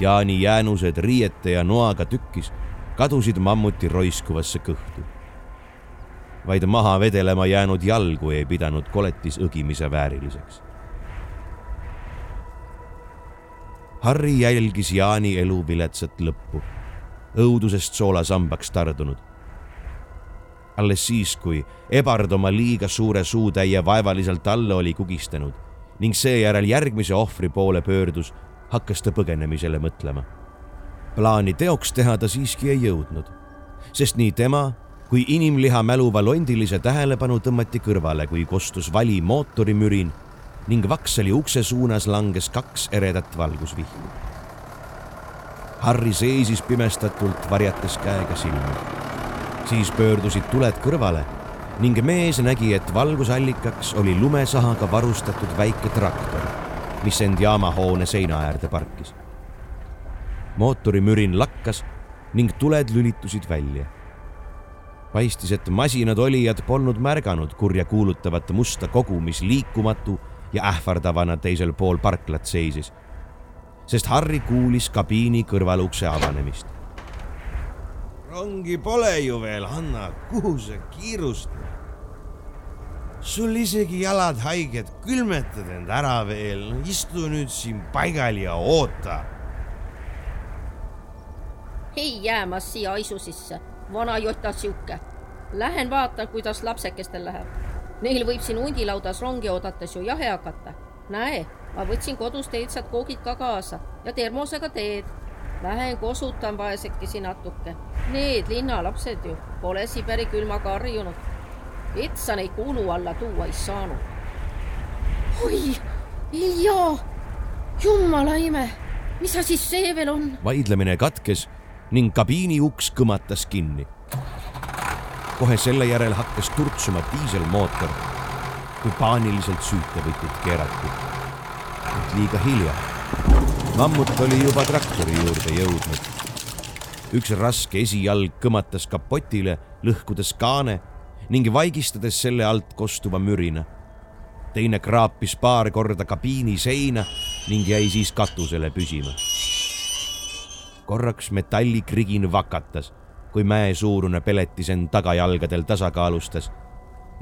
Jaani jäänused riiete ja noaga tükkis kadusid mammuti roiskuvasse kõhtu. vaid maha vedelema jäänud jalgu ei pidanud koletis õgimise vääriliseks. Harri jälgis Jaani elu viletsat lõppu, õudusest soolasambaks tardunud. Alles siis, kui Ebard oma liiga suure suutäie vaevaliselt alla oli kugistanud ning seejärel järgmise ohvri poole pöördus hakkas ta põgenemisele mõtlema. plaani teoks teha ta siiski ei jõudnud, sest nii tema kui inimliha mäluva londilise tähelepanu tõmmati kõrvale, kui kostus vali mootorimürin ning Vaksali ukse suunas langes kaks eredat valgusvihku. Harri seisis pimestatult, varjates käega silmi. Siis pöördusid tuled kõrvale ning mees nägi, et valgusallikaks oli lumesahaga varustatud väike traktor mis end jaamahoone seina äärde parkis. mootorimürin lakkas ning tuled lülitusid välja. paistis, et masinad olijad polnud märganud kurja kuulutavat musta kogu, mis liikumatu ja ähvardavana teisel pool parklat seisis, sest Harri kuulis kabiini kõrvalukse avanemist. Rongi pole ju veel, Hanna, kuhu sa kiirustad? sul isegi jalad haiged, külmetad end ära veel, istu nüüd siin paigal ja oota. ei jää ma siia aisu sisse, vana jota sihuke. Lähen vaatan, kuidas lapsekestel läheb. Neil võib siin hundilaudas rongi oodates ju jahe hakata. näe, ma võtsin kodust eilsad koogid ka kaasa ja termosega teed. Lähen kosutan vaesekesi natuke. Need linnalapsed ju pole Siberi külmaga harjunud etsa neid kulu alla tuua ei saanud. oi, Ilja, jumala ime, mis asi see veel on? vaidlemine katkes ning kabiini uks kõmatas kinni. kohe selle järel hakkas turtsuma diiselmootor, kui paaniliselt süütevõtit keerati. liiga hilja. Mammut oli juba traktori juurde jõudnud. üks raske esijalg kõmatas kapotile, lõhkudes kaane ning vaigistades selle alt kostuva mürina. teine kraapis paar korda kabiini seina ning jäi siis katusele püsima. korraks metallikrigin vakatas, kui mäesuurune peletis end tagajalgadel tasakaalustas,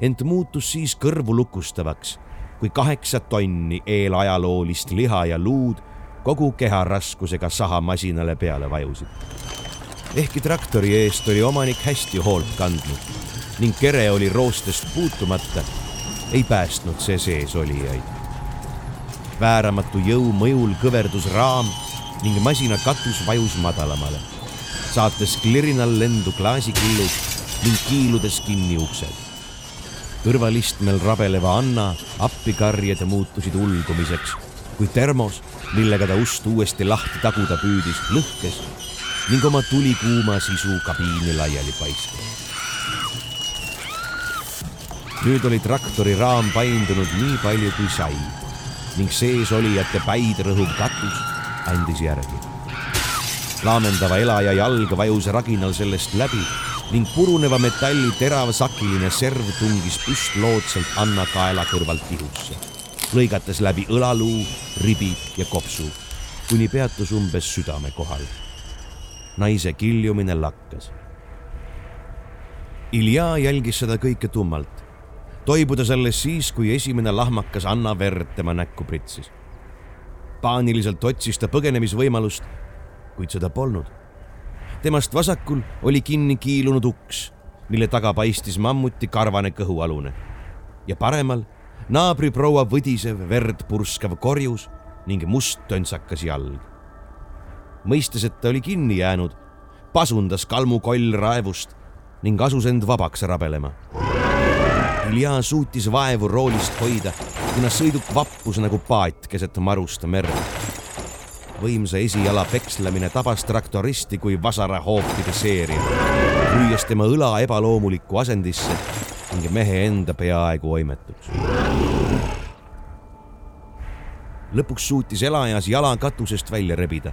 ent muutus siis kõrvu lukustavaks, kui kaheksa tonni eelajaloolist liha ja luud kogu keha raskusega sahamasinale peale vajusid. ehkki traktori eest oli omanik hästi hoolt kandnud ning kere oli roostest puutumata, ei päästnud see seesolijaid. vääramatu jõu mõjul kõverdus raam ning masina katus vajus madalamale, saates klirinal lendu klaasikillud ning kiiludes kinni uksed. kõrvalistmel rabeleva Anna appikarjed muutusid ulgumiseks, kui termos, millega ta ust uuesti lahti taguda püüdis, lõhkes ning oma tulikuuma sisu kabiini laiali paiskas nüüd oli traktori raam paindunud nii palju kui sai ning seesolijate päid rõhuv katus andis järgi. laamendava elaja jalg vajus raginal sellest läbi ning puruneva metalli teravsakiline serv tungis püstloodsalt Anna kaela kõrvalt tihusse, lõigates läbi õlaluu, ribi ja kopsu, kuni peatus umbes südame kohal. naise kiljumine lakkas Ilja jälgis seda kõike tummalt, toibudes alles siis, kui esimene lahmakas Anna verd tema näkku pritsis. paaniliselt otsis ta põgenemisvõimalust, kuid seda polnud. temast vasakul oli kinni kiilunud uks, mille taga paistis mammuti karvane kõhualune ja paremal naabriproua võdisev verd purskav korjus ning must töntsakas jalg. mõistes, et ta oli kinni jäänud, pasundas kalmukoll raevust ning asus end vabaks rabelema. Ilja suutis vaevu roolist hoida, kuna sõiduk vappus nagu paat keset marusta merd. võimsa esijala pekslemine tabas traktoristi kui vasarahoopide seeria, lüües tema õla ebaloomulikku asendisse ning mehe enda peaaegu oimetuks. lõpuks suutis elajas jala katusest välja rebida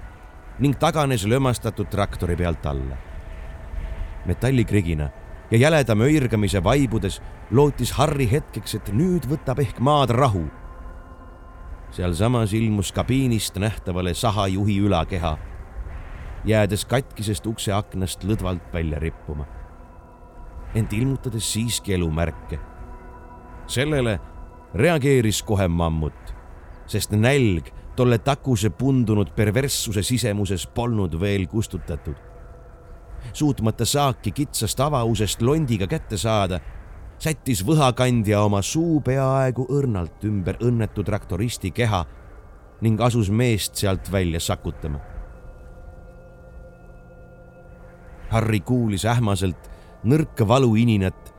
ning taganes lömastatud traktori pealt alla. metallikrigina ja jäleda möirgamise vaibudes lootis Harri hetkeks, et nüüd võtab ehk maad rahu. sealsamas ilmus kabiinist nähtavale sahajuhi ülakeha, jäädes katkisest ukse aknast lõdvalt välja rippuma. Ent ilmutades siiski elumärke. sellele reageeris kohe mammut, sest nälg tolle takuse pundunud perverssuse sisemuses polnud veel kustutatud. suutmata saaki kitsast avausest londiga kätte saada, sättis võhakandja oma suu peaaegu õrnalt ümber õnnetu traktoristi keha ning asus meest sealt välja sakutama. Harri kuulis ähmaselt nõrka valuininat,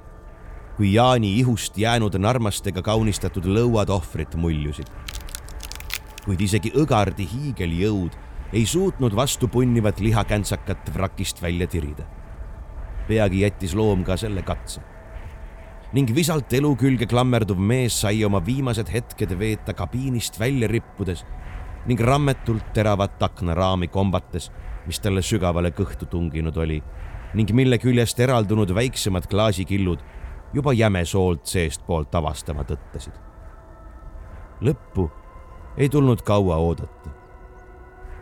kui Jaani ihust jäänud narmastega kaunistatud lõuad ohvrit muljusid kuid isegi õgardi hiigeljõud ei suutnud vastu punnivat lihakäntsakat vrakist välja tirida. peagi jättis loom ka selle katse. ning visalt elu külge klammerduv mees sai oma viimased hetked veeta kabiinist välja rippudes ning rammetult teravat aknaraami kombates, mis talle sügavale kõhtu tunginud oli ning mille küljest eraldunud väiksemad klaasikillud juba jäme soolt seestpoolt avastama tõttasid. lõppu ei tulnud kaua oodata.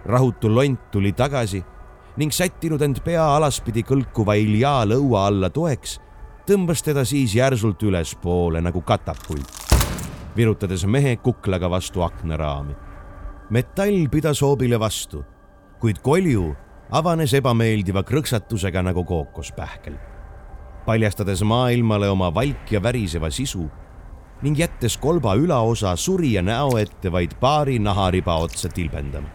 rahutu lont tuli tagasi ning sättinud end pea alaspidi kõlkuva Ilja lõua alla toeks, tõmbas teda siis järsult ülespoole nagu katapult, virutades mehe kuklaga vastu aknaraami. metall pidas hoobile vastu, kuid kolju avanes ebameeldiva krõksatusega nagu kookospähkel, paljastades maailmale oma valk ja väriseva sisu ning jättes kolba ülaosa surija näo ette vaid paari nahariba otsa tilbendama.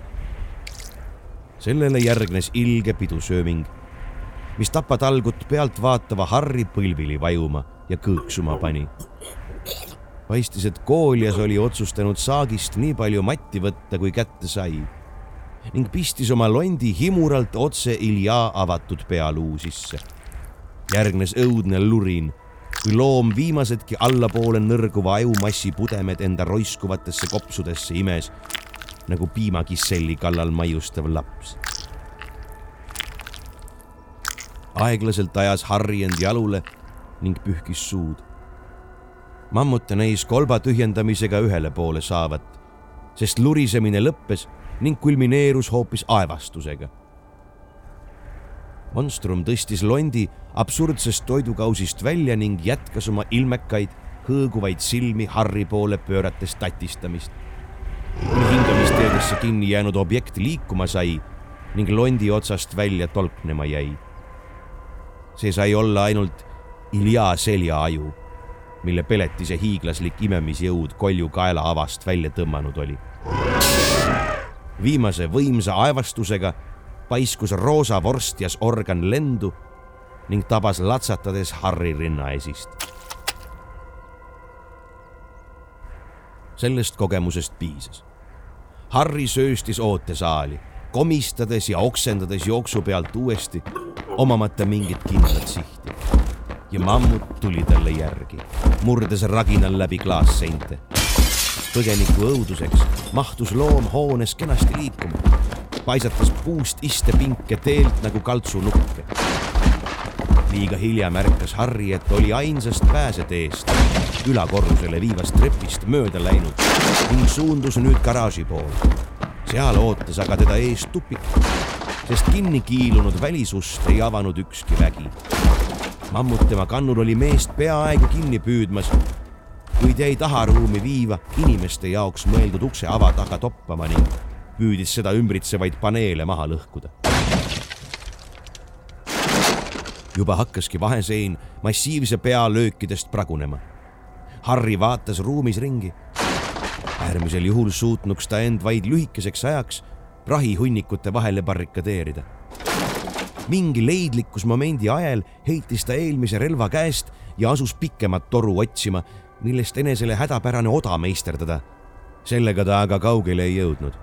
sellele järgnes ilge pidusööming, mis tapatalgut pealt vaatava Harri põlvili vajuma ja kõõksuma pani. paistis, et kooljas oli otsustanud saagist nii palju matti võtta, kui kätte sai ning pistis oma londi himuralt otse Ilja avatud pealuu sisse. järgnes õudne lurin kui loom viimasedki allapoole nõrguva ajumassi pudemed enda roiskuvatesse kopsudesse imes nagu piimakisselli kallal maiustav laps. aeglaselt ajas Harri end jalule ning pühkis suud. mammut näis kolba tühjendamisega ühele poole saavat, sest lurisemine lõppes ning kulmineerus hoopis aevastusega monstrum tõstis londi absurdsest toidukausist välja ning jätkas oma ilmekaid, hõõguvaid silmi Harri poole pöörates tatistamist. kuni hingamisteedesse kinni jäänud objekt liikuma sai ning londi otsast välja tolknema jäi. see sai olla ainult Ilja seljaaju, mille peletise hiiglaslik imemisjõud kolju kaela avast välja tõmmanud oli. Viimase võimsa aevastusega paiskus roosa vorstjas organ lendu ning tabas latsatades Harri rinnaesist. sellest kogemusest piisas. Harri sööstis ootesaali, komistades ja oksendades jooksu pealt uuesti, omamata mingit kindlat sihti. ja mammut tuli talle järgi, murdes raginal läbi klaasseinte. Põgeniku õuduseks mahtus loom hoones kenasti liikuma paisatas puust istepinke teelt nagu kaltsunukke. liiga hilja märkas Harri, et oli ainsast pääseteest ülakorrusele viivast trepist mööda läinud ning suundus nüüd garaaži poole. seal ootas aga teda ees tupik, sest kinni kiilunud välisust ei avanud ükski vägi. mammut tema kannul oli meest peaaegu kinni püüdmas, kuid jäi taharuumi viiva inimeste jaoks mõeldud ukse ava taga toppama ning püüdis seda ümbritsevaid paneele maha lõhkuda. juba hakkaski vahesein massiivse pealöökidest pragunema. Harri vaatas ruumis ringi. äärmisel juhul suutnuks ta end vaid lühikeseks ajaks prahihunnikute vahele barrikadeerida mingi leidlikkusmomendi ajel heitis ta eelmise relva käest ja asus pikemat toru otsima, millest enesele hädapärane oda meisterdada. sellega ta aga kaugele ei jõudnud,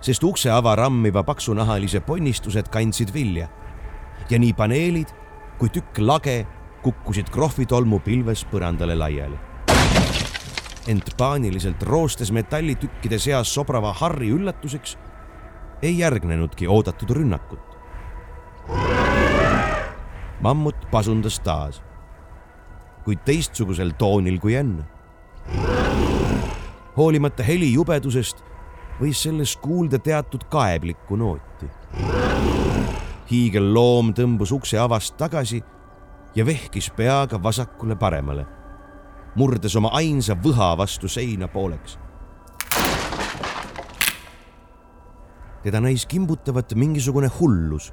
sest ukse ava rammiva paksunahalise ponnistused kandsid vilja. ja nii paneelid kui tükk lage kukkusid krohvitolmu pilves põrandale laiali. ent paaniliselt roostes metallitükkide seas sobrava Harri üllatuseks ei järgnenudki oodatud rünnakut mammut pasundas taas, kuid teistsugusel toonil kui enne. hoolimata heli jubedusest võis selles kuulda teatud kaeblikku nooti. hiigelloom tõmbus ukse avast tagasi ja vehkis peaga vasakule-paremale, murdes oma ainsa võha vastu seina pooleks. teda näis kimbutavat mingisugune hullus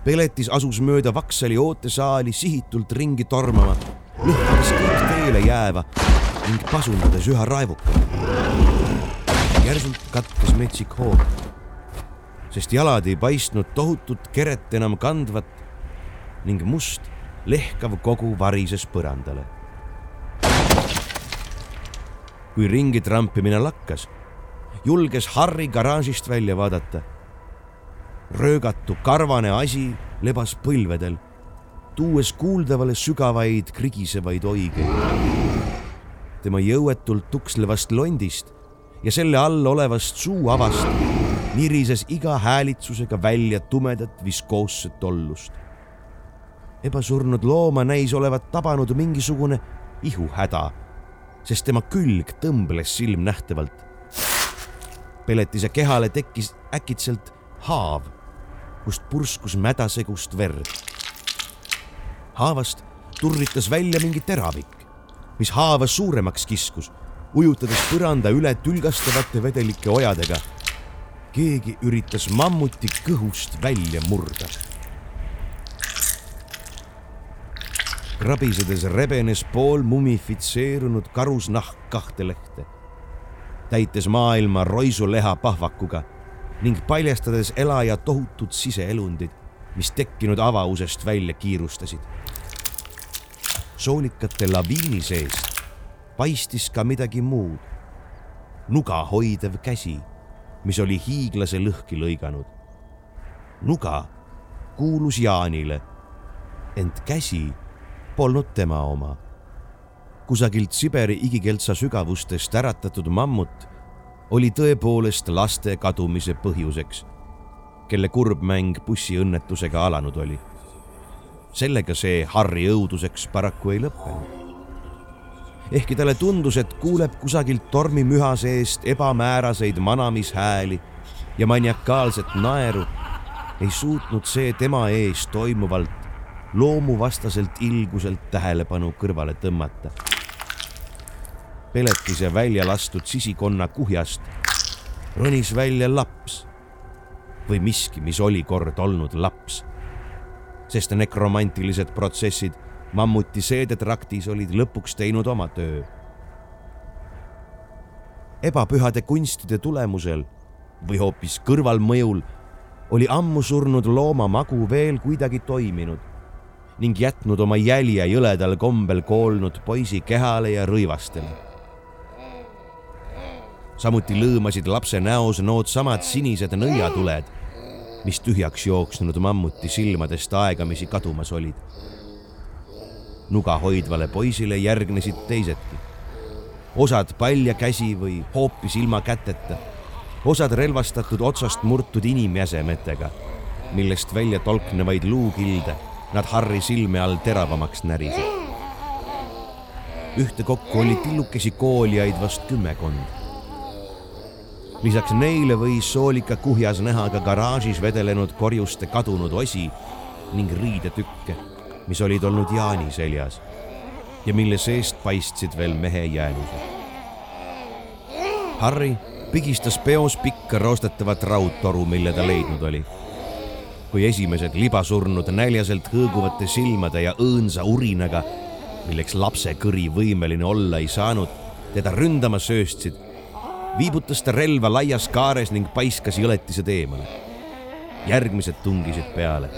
Peletis asus mööda Vaksali ootesaali sihitult ringi tormama, lõhkades kõik teele jääva ning pasundades üha raevukamalt. järsult katkes metsik hoog, sest jalad ei paistnud tohutut keret enam kandvat ning must lehkav kogu varises põrandale. kui ringi trampimine lakkas, julges Harri garaažist välja vaadata röögatu karvane asi lebas põlvedel, tuues kuuldavale sügavaid krigisevaid oigeid. tema jõuetult tukslevast londist ja selle all olevast suuavast nirises iga häälitsusega välja tumedat viskoosset ollust. ebasurnud looma näis olevat tabanud mingisugune ihuhäda, sest tema külg tõmbles silmnähtavalt. peletise kehale tekkis äkitselt haav kust purskus mädasegust verd. Haavast turritas välja mingi teravik, mis haava suuremaks kiskus, ujutades põranda üle tülgastavate vedelike ojadega. keegi üritas mammuti kõhust välja murda. krabisedes rebenes pool mumifitseerunud karusnahk kahte lehte, täites maailma roisuleha pahvakuga ning paljastades elaja tohutud siseelundid, mis tekkinud avausest välja kiirustasid. soolikate laviini seest paistis ka midagi muud. nuga hoidev käsi, mis oli hiiglase lõhki lõiganud. nuga kuulus Jaanile, ent käsi polnud tema oma. kusagilt Siberi igikeltsa sügavustest äratatud mammut oli tõepoolest laste kadumise põhjuseks, kelle kurb mäng bussiõnnetusega alanud oli. sellega see Harri õuduseks paraku ei lõppenud. ehkki talle tundus, et kuuleb kusagilt tormimüha seest ebamääraseid manamishääli ja maniakaalset naeru, ei suutnud see tema ees toimuvalt loomuvastaselt ilguselt tähelepanu kõrvale tõmmata peletise välja lastud sisikonna kuhjast ronis välja laps või miski, mis oli kord olnud laps. sest nekromantilised protsessid mammuti seedetraktis olid lõpuks teinud oma töö. ebapühade kunstide tulemusel või hoopis kõrvalmõjul oli ammu surnud looma magu veel kuidagi toiminud ning jätnud oma jälje jõledal kombel koolnud poisi kehale ja rõivastele samuti lõõmasid lapse näos noodsamad sinised nõiatuled, mis tühjaks jooksnud mammuti silmadest aegamisi kadumas olid. nuga hoidvale poisile järgnesid teisedki. osad palja käsi või hoopis ilma käteta, osad relvastatud otsast murtud inimjäsemetega, millest välja tolknevaid luukilde nad Harri silme all teravamaks närisid. ühtekokku oli tillukesi koolijaid vast kümmekond lisaks neile võis soolika kuhjas näha ka garaažis vedelenud korjuste kadunud osi ning riidetükke, mis olid olnud Jaani seljas ja mille seest paistsid veel mehe jäänused. Harry pigistas peos pikka roostetavat raudtoru, mille ta leidnud oli. kui esimesed libasurnud näljaselt hõõguvate silmade ja õõnsa urinaga, milleks lapse kõri võimeline olla ei saanud, teda ründama sööstsid, viibutas ta relva laias kaares ning paiskas jõletised eemale. järgmised tungisid peale,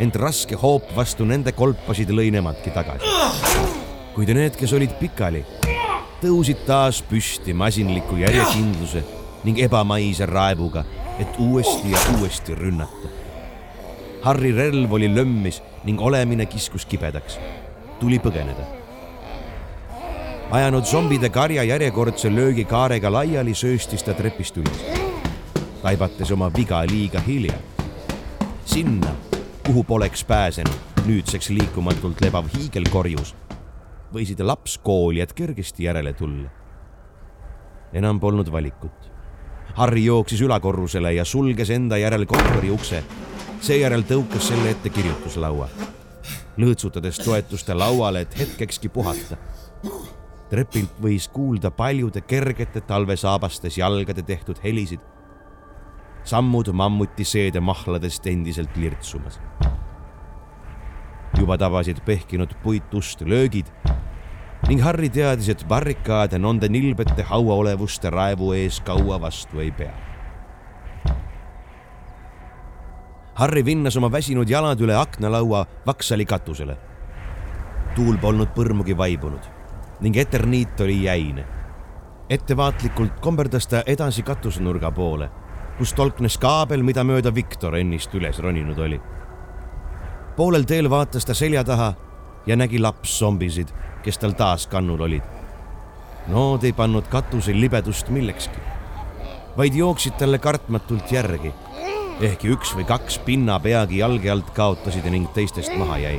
ent raske hoop vastu nende kolpasid lõi nemadki tagasi. kuid need, kes olid pikali, tõusid taas püsti masinliku järjekindluse ning ebamaise raevuga, et uuesti ja uuesti rünnata. Harri relv oli lömmis ning olemine kiskus kibedaks. tuli põgeneda ajanud zombide karja järjekordse löögikaarega laiali, sööstis ta trepist üles, taibates oma viga liiga hilja. sinna, kuhu poleks pääsenud nüüdseks liikumatult lebav hiigelkorjus, võisid lapskoolijad kergesti järele tulla. enam polnud valikut. Harri jooksis ülakorrusele ja sulges enda järel kontori ukse. seejärel tõukas selle ette kirjutuslaua, lõõtsutades toetuste lauale, et hetkekski puhata trepilt võis kuulda paljude kergete talvesaabastes jalgade tehtud helisid. sammud mammuti seedemahladest endiselt lirtsumas. juba tabasid pehkinud puitust löögid ning Harri teadis, et barrikaade nende nilbete hauaolevuste raevu ees kaua vastu ei pea. Harri vinnas oma väsinud jalad üle aknalaua vaksali katusele. tuul polnud põrmugi vaibunud ning eterniit oli jäine. ettevaatlikult komberdas ta edasi katusenurga poole, kus tolknes kaabel, mida mööda Viktor ennist üles roninud oli. poolel teel vaatas ta selja taha ja nägi lapszombisid, kes tal taas kannul olid. Nood ei pannud katusel libedust millekski, vaid jooksid talle kartmatult järgi, ehkki üks või kaks pinna peagi jalge alt kaotasid ning teistest maha jäi.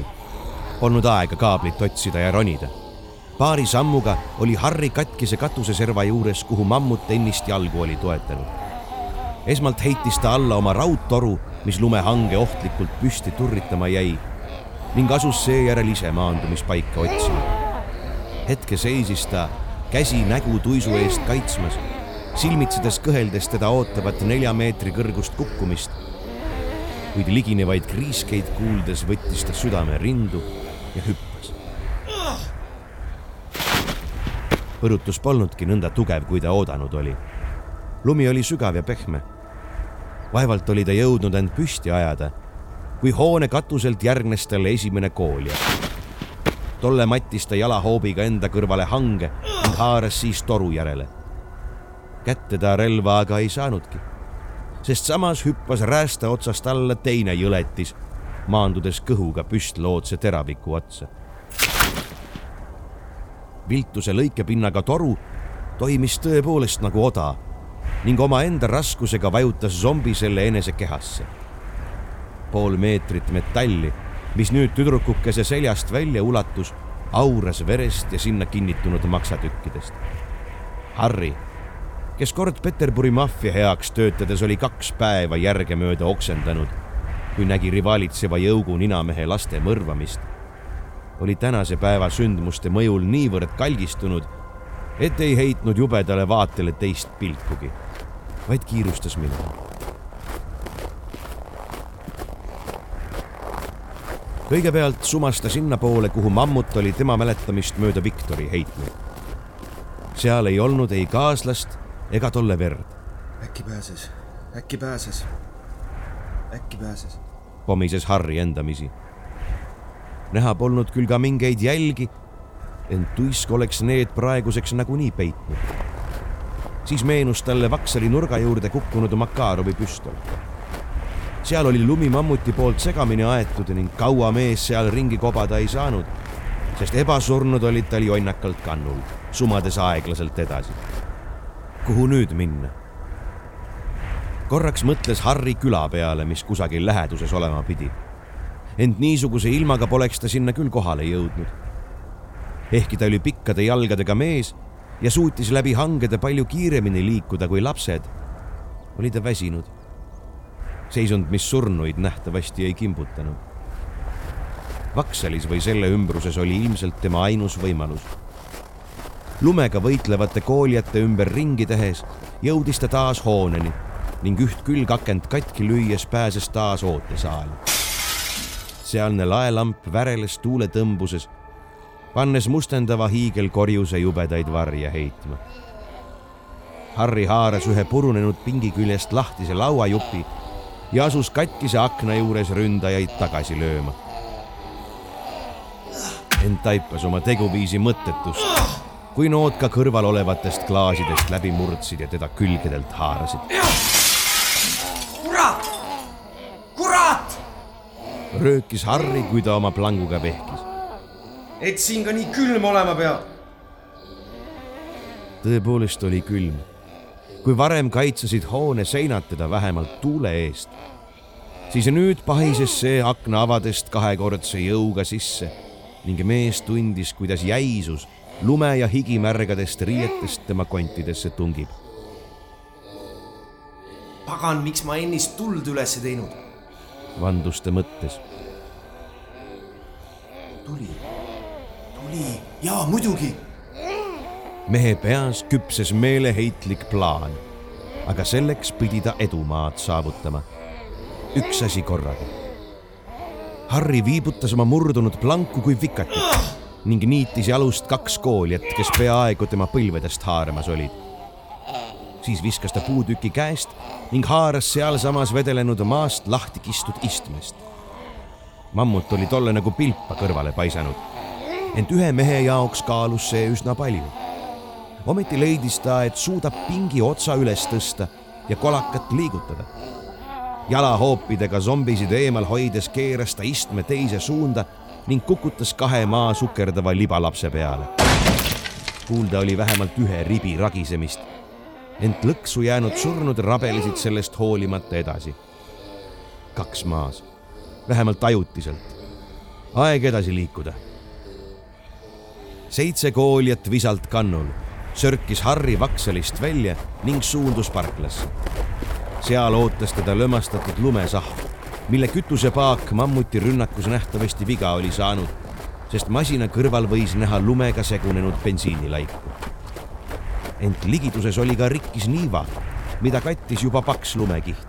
Polnud aega kaablit otsida ja ronida paari sammuga oli Harri katkise katuseserva juures, kuhu mammut ennist jalgu oli toetanud. esmalt heitis ta alla oma raudtoru, mis lumehange ohtlikult püsti turritama jäi ning asus seejärel ise maandumispaika otsima. hetke seisis ta, käsi nägu tuisu eest kaitsmas, silmitsedes kõheldes teda ootavat nelja meetri kõrgust kukkumist. kuid liginevaid kriiskeid kuuldes võttis ta südame rindu ja hüppas põrutus polnudki nõnda tugev, kui ta oodanud oli. lumi oli sügav ja pehme. vaevalt oli ta jõudnud end püsti ajada, kui hoone katuselt järgnes talle esimene koolja. tolle mattis ta jalahoobiga enda kõrvale hange ning haaras siis toru järele. kätte ta relva aga ei saanudki, sest samas hüppas räästa otsast alla teine jõletis, maandudes kõhuga püstloodse teraviku otsa viltuse lõikepinnaga toru toimis tõepoolest nagu oda ning omaenda raskusega vajutas zombi selle enese kehasse. pool meetrit metalli, mis nüüd tüdrukukese seljast välja ulatus, auras verest ja sinna kinnitunud maksatükkidest. Harry, kes kord Peterburi maffia heaks töötades oli kaks päeva järgemööda oksendanud, kui nägi rivaalitseva jõugu ninamehe laste mõrvamist oli tänase päeva sündmuste mõjul niivõrd kalgistunud, et ei heitnud jubedale vaatele teist pilkugi, vaid kiirustas minema. kõigepealt sumas ta sinnapoole, kuhu mammut oli tema mäletamist mööda Viktori heitnud. seal ei olnud ei kaaslast ega tolle verd. äkki pääses, äkki pääses, äkki pääses, pomises Harri endamisi näha polnud küll ka mingeid jälgi, ent tuisk oleks need praeguseks nagunii peitnud. siis meenus talle Vaksali nurga juurde kukkunud Makarovi püstol. seal oli lumi mammuti poolt segamini aetud ning kaua mees seal ringi kobada ei saanud, sest ebasurnud olid tal jonnakalt kannul, sumades aeglaselt edasi. kuhu nüüd minna? korraks mõtles Harri küla peale, mis kusagil läheduses olema pidi ent niisuguse ilmaga poleks ta sinna küll kohale jõudnud. ehkki ta oli pikkade jalgadega mees ja suutis läbi hangede palju kiiremini liikuda kui lapsed, oli ta väsinud. seisund, mis surnuid nähtavasti ei kimbutanud. Vakselis või selle ümbruses oli ilmselt tema ainus võimalus. lumega võitlevate koolijate ümber ringi tehes jõudis ta taas hooneni ning üht külgakent katki lüües pääses taas ootesaali. Sealne laelamp väreles tuule tõmbuses, pannes mustendava hiigelkorjuse jubedaid varje heitma. Harri haaras ühe purunenud pingi küljest lahtise lauajupi ja asus katkise akna juures ründajaid tagasi lööma. ent taipas oma teguviisi mõttetust, kui nood ka kõrval olevatest klaasidest läbi murdsid ja teda külgedelt haarasid. Röökis Harri, kui ta oma planguga vehkis. et siin ka nii külm olema peab. tõepoolest oli külm kui varem kaitsesid hoone seinad teda vähemalt tuule eest, siis nüüd pahises see akna avadest kahekordse jõuga sisse ning mees tundis, kuidas jäisus lume ja higimärgadest riietest tema kontidesse tungib. pagan, miks ma ennist tuld üles teinud? Vandus ta mõttes. tuli, tuli, jaa muidugi mehe peas küpses meeleheitlik plaan. aga selleks pidi ta edumaad saavutama. üks asi korraga. Harri viibutas oma murdunud planku kui vikatit ning niitis jalust kaks koolijat, kes peaaegu tema põlvedest haaramas olid. siis viskas ta puutüki käest ning haaras sealsamas vedelenud maast lahti kistud istmest. mammut oli tolle nagu pilpa kõrvale paisanud, ent ühe mehe jaoks kaalus see üsna palju ometi leidis ta, et suudab pingi otsa üles tõsta ja kolakat liigutada. jalahoopidega zombisid eemal hoides keeras ta istme teise suunda ning kukutas kahe maa sukerdava libalapse peale. kuulda oli vähemalt ühe ribi ragisemist, ent lõksu jäänud surnud rabelesid sellest hoolimata edasi. kaks maas, vähemalt ajutiselt. aeg edasi liikuda seitse koolijat visalt kannul sörkis Harri Vakselist välja ning suundus parklasse. seal ootas teda lömastatud lumesahv, mille kütusepaak mammuti rünnakus nähtavasti viga oli saanud, sest masina kõrval võis näha lumega segunenud bensiinilaiku. Ent ligiduses oli ka rikkis niiva, mida kattis juba paks lumekiht.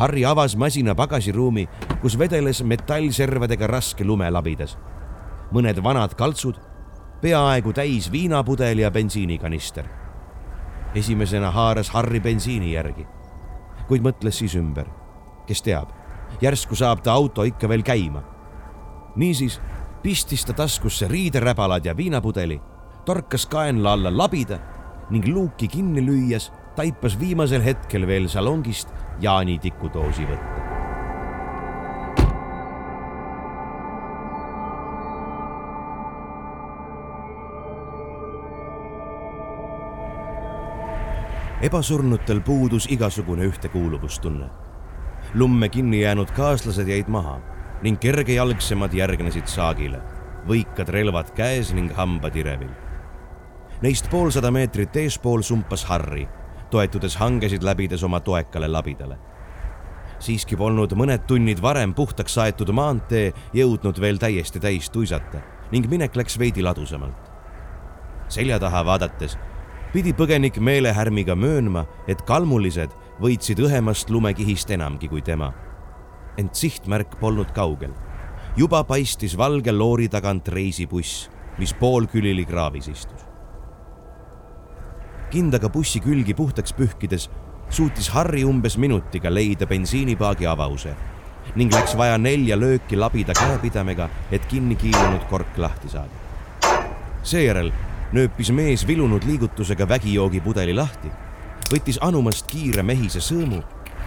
Harri avas masina pagasiruumi, kus vedeles metallservadega raske lume labidas. mõned vanad kaltsud peaaegu täis viinapudel ja bensiinikanister. esimesena haaras Harri bensiini järgi, kuid mõtles siis ümber. kes teab, järsku saab ta auto ikka veel käima. niisiis pistis ta taskusse riideräbalad ja viinapudeli, torkas kaenla alla labida ning luuki kinni lüües taipas viimasel hetkel veel salongist Jaani tikutoosi võtta. ebasurnutel puudus igasugune ühtekuuluvustunne. lumme kinni jäänud kaaslased jäid maha ning kergejalgsemad järgnesid saagile, võikad relvad käes ning hambad irevil. Neist poolsada meetrit eespool sumpas Harri, toetudes hangesid läbides oma toekale labidale. siiski polnud mõned tunnid varem puhtaks aetud maantee jõudnud veel täiesti täis tuisata ning minek läks veidi ladusamalt. selja taha vaadates pidi põgenik meelehärmiga möönma, et kalmulised võitsid õhemast lumekihist enamgi kui tema. ent sihtmärk polnud kaugel. juba paistis valge loori tagant reisibuss, mis poolkülili kraavis istus. Kindaga bussi külgi puhtaks pühkides suutis Harri umbes minutiga leida bensiinipaagi avause ning läks vaja nelja lööki labida käepidemega, et kinni kiilunud kork lahti saada. seejärel nööpis mees vilunud liigutusega vägijoogipudeli lahti, võttis anumast kiire mehise sõõmu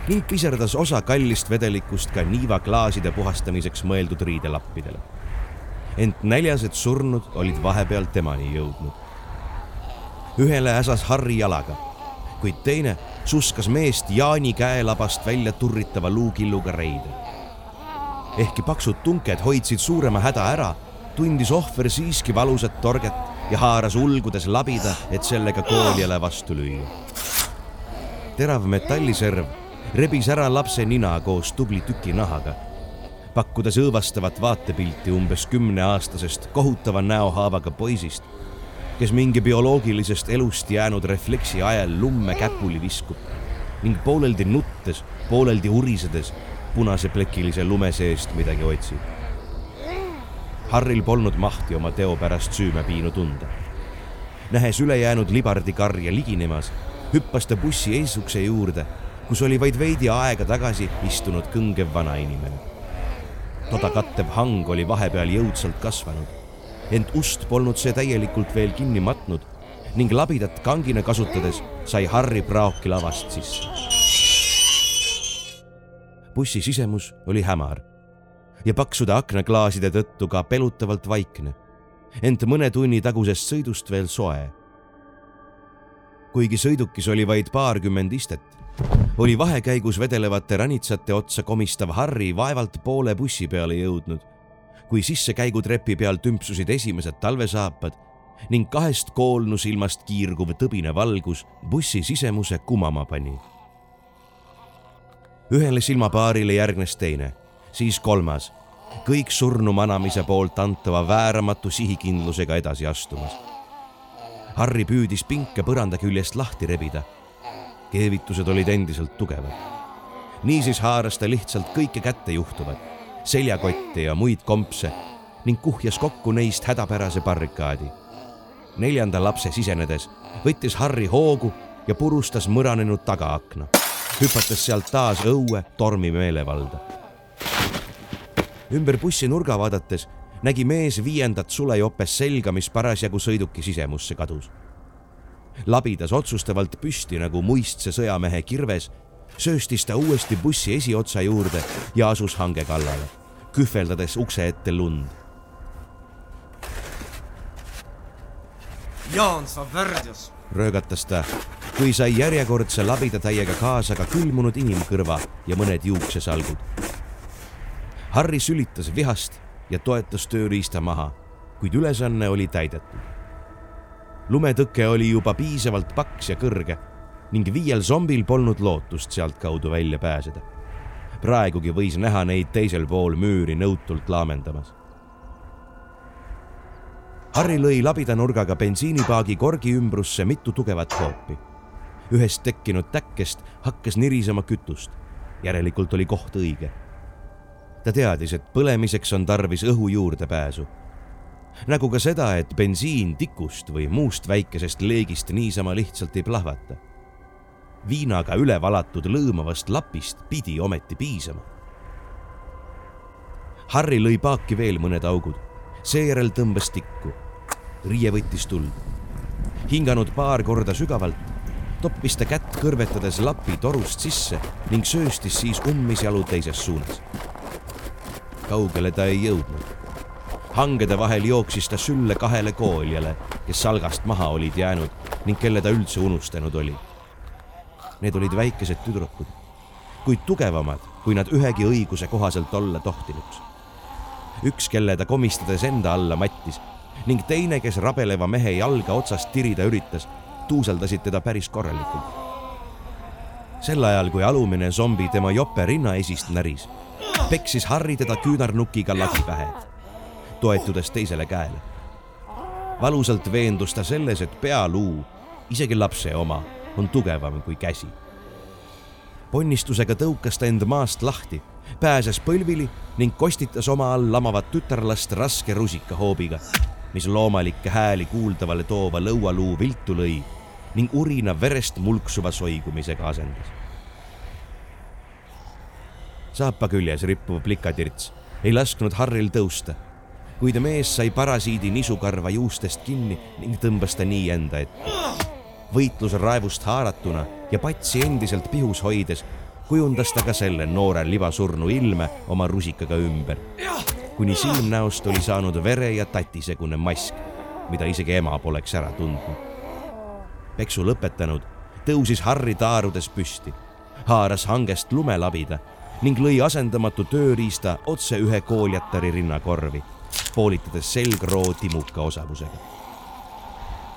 ning piserdas osa kallist vedelikust ka niivaklaaside puhastamiseks mõeldud riidelappidele. ent näljased surnud olid vahepeal temani jõudnud. Ühele äsas Harri jalaga, kuid teine suskas meest Jaani käelabast välja turritava luukilluga reide. ehkki paksud tunked hoidsid suurema häda ära, tundis ohver siiski valusat torget ja haaras ulgudes labida, et sellega koolijale vastu lüüa. terav metalliserv rebis ära lapse nina koos tubli tüki nahaga. pakkudes õõvastavat vaatepilti umbes kümneaastasest kohutava näohaavaga poisist, kes mingi bioloogilisest elust jäänud refleksi ajal lumme käpuli viskub ning pooleldi nuttes, pooleldi urisedes punase plekilise lume seest midagi otsib. Harril polnud mahti oma teo pärast süümepiinu tunda. nähes ülejäänud libardikarja liginemas, hüppas ta bussi eesukse juurde, kus oli vaid veidi aega tagasi istunud kõngev vanainimene. toda kattev hang oli vahepeal jõudsalt kasvanud, ent ust polnud see täielikult veel kinni matnud ning labidat kangina kasutades sai Harri praoki lavast sisse. bussi sisemus oli hämar ja paksude aknaklaaside tõttu ka pelutavalt vaikne, ent mõne tunni tagusest sõidust veel soe. kuigi sõidukis oli vaid paarkümmend istet, oli vahekäigus vedelevate ranitsate otsa komistav Harri vaevalt poole bussi peale jõudnud, kui sissekäigutrepi peal tümpsusid esimesed talvesaapad ning kahest koolnus ilmast kiirguv tõbine valgus bussi sisemuse kumama pani. ühele silmapaarile järgnes teine, siis kolmas, kõik surnu manamise poolt antava vääramatu sihikindlusega edasi astumas. Harri püüdis pinke põranda küljest lahti rebida. keevitused olid endiselt tugevad. niisiis haaras ta lihtsalt kõike kätte juhtuvat, seljakotte ja muid kompse ning kuhjas kokku neist hädapärase barrikaadi neljanda lapse sisenedes võttis Harri hoogu ja purustas mõranenud tagaakna, hüpates sealt taas õue tormi meelevalda. ümber bussi nurga vaadates nägi mees viiendat sulejopes selga, mis parasjagu sõiduki sisemusse kadus. labidas otsustavalt püsti nagu muistse sõjamehe kirves, sööstis ta uuesti bussi esiotsa juurde ja asus hange kallale, kühveldades ukse ette lund Jaan, sa värdjas! röögatas ta, kui sai järjekordse labidatäiega kaasa ka külmunud inimkõrva ja mõned juuksesalgud. Harri sülitas vihast ja toetas tööriista maha, kuid ülesanne oli täidetud. lumetõke oli juba piisavalt paks ja kõrge ning viiel zombil polnud lootust sealtkaudu välja pääseda. praegugi võis näha neid teisel pool müüri nõutult laamendamas Harri lõi labida nurgaga bensiinipaagi korgi ümbrusse mitu tugevat hoopi. ühest tekkinud täkkest hakkas nirisema kütust. järelikult oli koht õige. ta teadis, et põlemiseks on tarvis õhu juurdepääsu. nagu ka seda, et bensiin tikust või muust väikesest leegist niisama lihtsalt ei plahvata. Viinaga üle valatud lõõmavast lapist pidi ometi piisama. Harri lõi paaki veel mõned augud seejärel tõmbas tikku. riie võttis tuld. hinganud paar korda sügavalt, toppis ta kätt kõrvetades lapi torust sisse ning sööstis siis ummisjalu teises suunas. kaugele ta ei jõudnud. hangede vahel jooksis ta sülle kahele kooljale, kes salgast maha olid jäänud ning kelle ta üldse unustanud oli. Need olid väikesed tüdrukud, kuid tugevamad, kui nad ühegi õiguse kohaselt olla tohtinuks üks, kelle ta komistades enda alla mattis ning teine, kes rabeleva mehe jalga otsast tirida üritas, tuuseldasid teda päris korralikult. sel ajal, kui alumine zombi tema jope rinnaesist näris, peksis Harri teda küünarnukiga lagi pähe, toetudes teisele käele. valusalt veendus ta selles, et pealuu, isegi lapse oma, on tugevam kui käsi ponnistusega tõukas ta end maast lahti, pääses põlvili ning kostitas oma all lamavat tütarlast raske rusikahoobiga, mis loomalikke hääli kuuldavale toova lõualuu viltu lõi ning urina verest mulksuva soigumisega asendas. saapa küljes rippuv plikatirts ei lasknud Harril tõusta, kuid mees sai parasiidi nisukarva juustest kinni ning tõmbas ta nii enda ette võitluse raevust haaratuna ja patsi endiselt pihus hoides, kujundas ta ka selle noore libasurnu ilme oma rusikaga ümber. kuni silmnäost oli saanud vere ja tatisegune mask, mida isegi ema poleks ära tundnud. peksu lõpetanud, tõusis Harri taarudes püsti, haaras hangest lumelabida ning lõi asendamatu tööriista otse ühe kooljatari rinnakorvi, poolitades selgroo timuka osavusega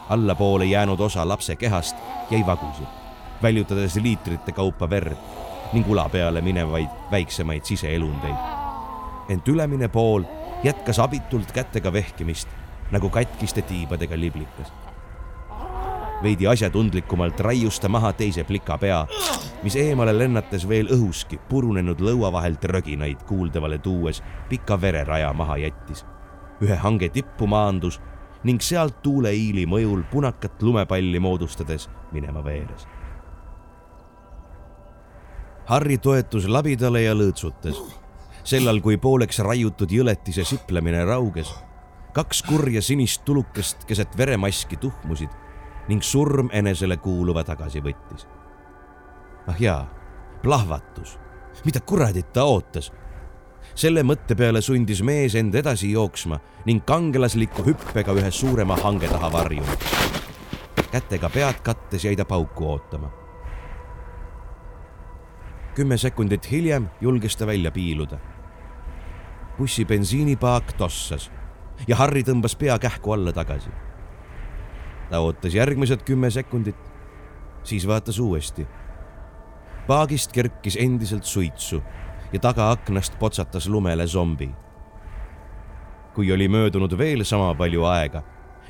allapoole jäänud osa lapse kehast jäi vagusi, väljutades liitrite kaupa verd ning ula peale minevaid väiksemaid siseelundeid. ent ülemine pool jätkas abitult kätega vehkimist nagu katkiste tiibadega liblikas. veidi asjatundlikumalt raius ta maha teise plika pea, mis eemale lennates veel õhuski purunenud lõua vahelt röginaid kuuldavale tuues pika vereraja maha jättis. ühe hange tippu maandus ning sealt tuuleiili mõjul punakat lumepalli moodustades minema veeres. Harri toetus labidale ja lõõtsutas. sellal, kui pooleks raiutud jõletise siplemine rauges, kaks kurja sinist tulukest keset veremaski tuhmusid ning surm enesele kuuluva tagasi võttis. ah jaa, plahvatus, mida kuradit ta ootas selle mõtte peale sundis mees end edasi jooksma ning kangelasliku hüppega ühe suurema hange taha varjuma. kätega pead kattes jäi ta pauku ootama. kümme sekundit hiljem julges ta välja piiluda. bussi bensiinipaak tossas ja Harri tõmbas pea kähku alla tagasi. ta ootas järgmised kümme sekundit, siis vaatas uuesti. paagist kerkis endiselt suitsu ja tagaaknast potsatas lumele zombi. kui oli möödunud veel sama palju aega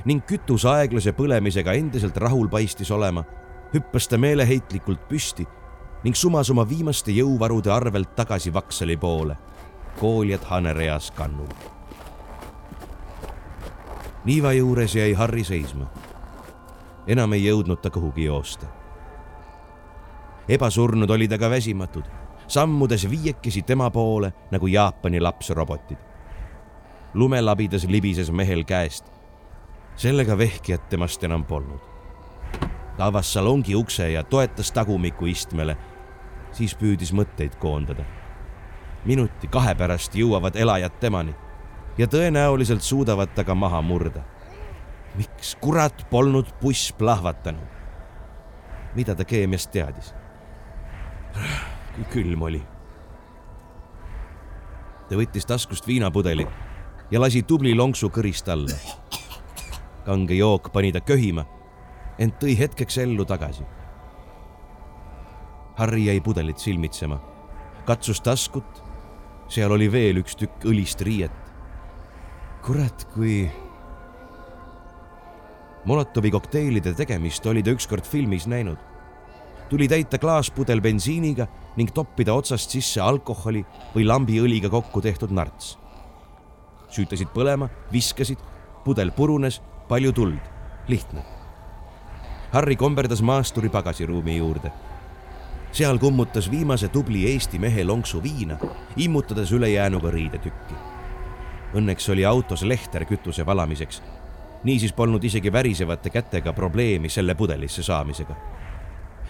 ning kütus aeglase põlemisega endiselt rahul paistis olema, hüppas ta meeleheitlikult püsti ning sumas oma viimaste jõuvarude arvelt tagasi Vaksali poole, kooljad hanereas kannul. Niiva juures jäi Harri seisma. enam ei jõudnud ta kuhugi joosta. ebasurnud oli ta ka väsimatud sammudes viiekesi tema poole nagu Jaapani lapsrobotid. lumelabidas libises mehel käest. sellega vehkijat temast enam polnud. ta avas salongi ukse ja toetas tagumiku istmele, siis püüdis mõtteid koondada. minuti kahe pärast jõuavad elajad temani ja tõenäoliselt suudavad ta ka maha murda. miks kurat polnud buss plahvatanud? mida ta keemiast teadis? Kui külm oli. ta võttis taskust viinapudeli ja lasi tubli lonksu kõrist alla. kange jook pani ta köhima, ent tõi hetkeks ellu tagasi. Harri jäi pudelit silmitsema, katsus taskut, seal oli veel üks tükk õlist riiet. kurat, kui Molotovi kokteilide tegemist oli ta ükskord filmis näinud. tuli täita klaaspudel bensiiniga ning toppida otsast sisse alkoholi või lambiõliga kokku tehtud narts. süütasid põlema, viskasid, pudel purunes, palju tuld, lihtne. Harri komberdas maasturi pagasiruumi juurde. seal kummutas viimase tubli Eesti mehe lonksu viina, immutades ülejäänuga riidetükki. Õnneks oli autos lehter kütuse valamiseks. niisiis polnud isegi värisevate kätega probleemi selle pudelisse saamisega.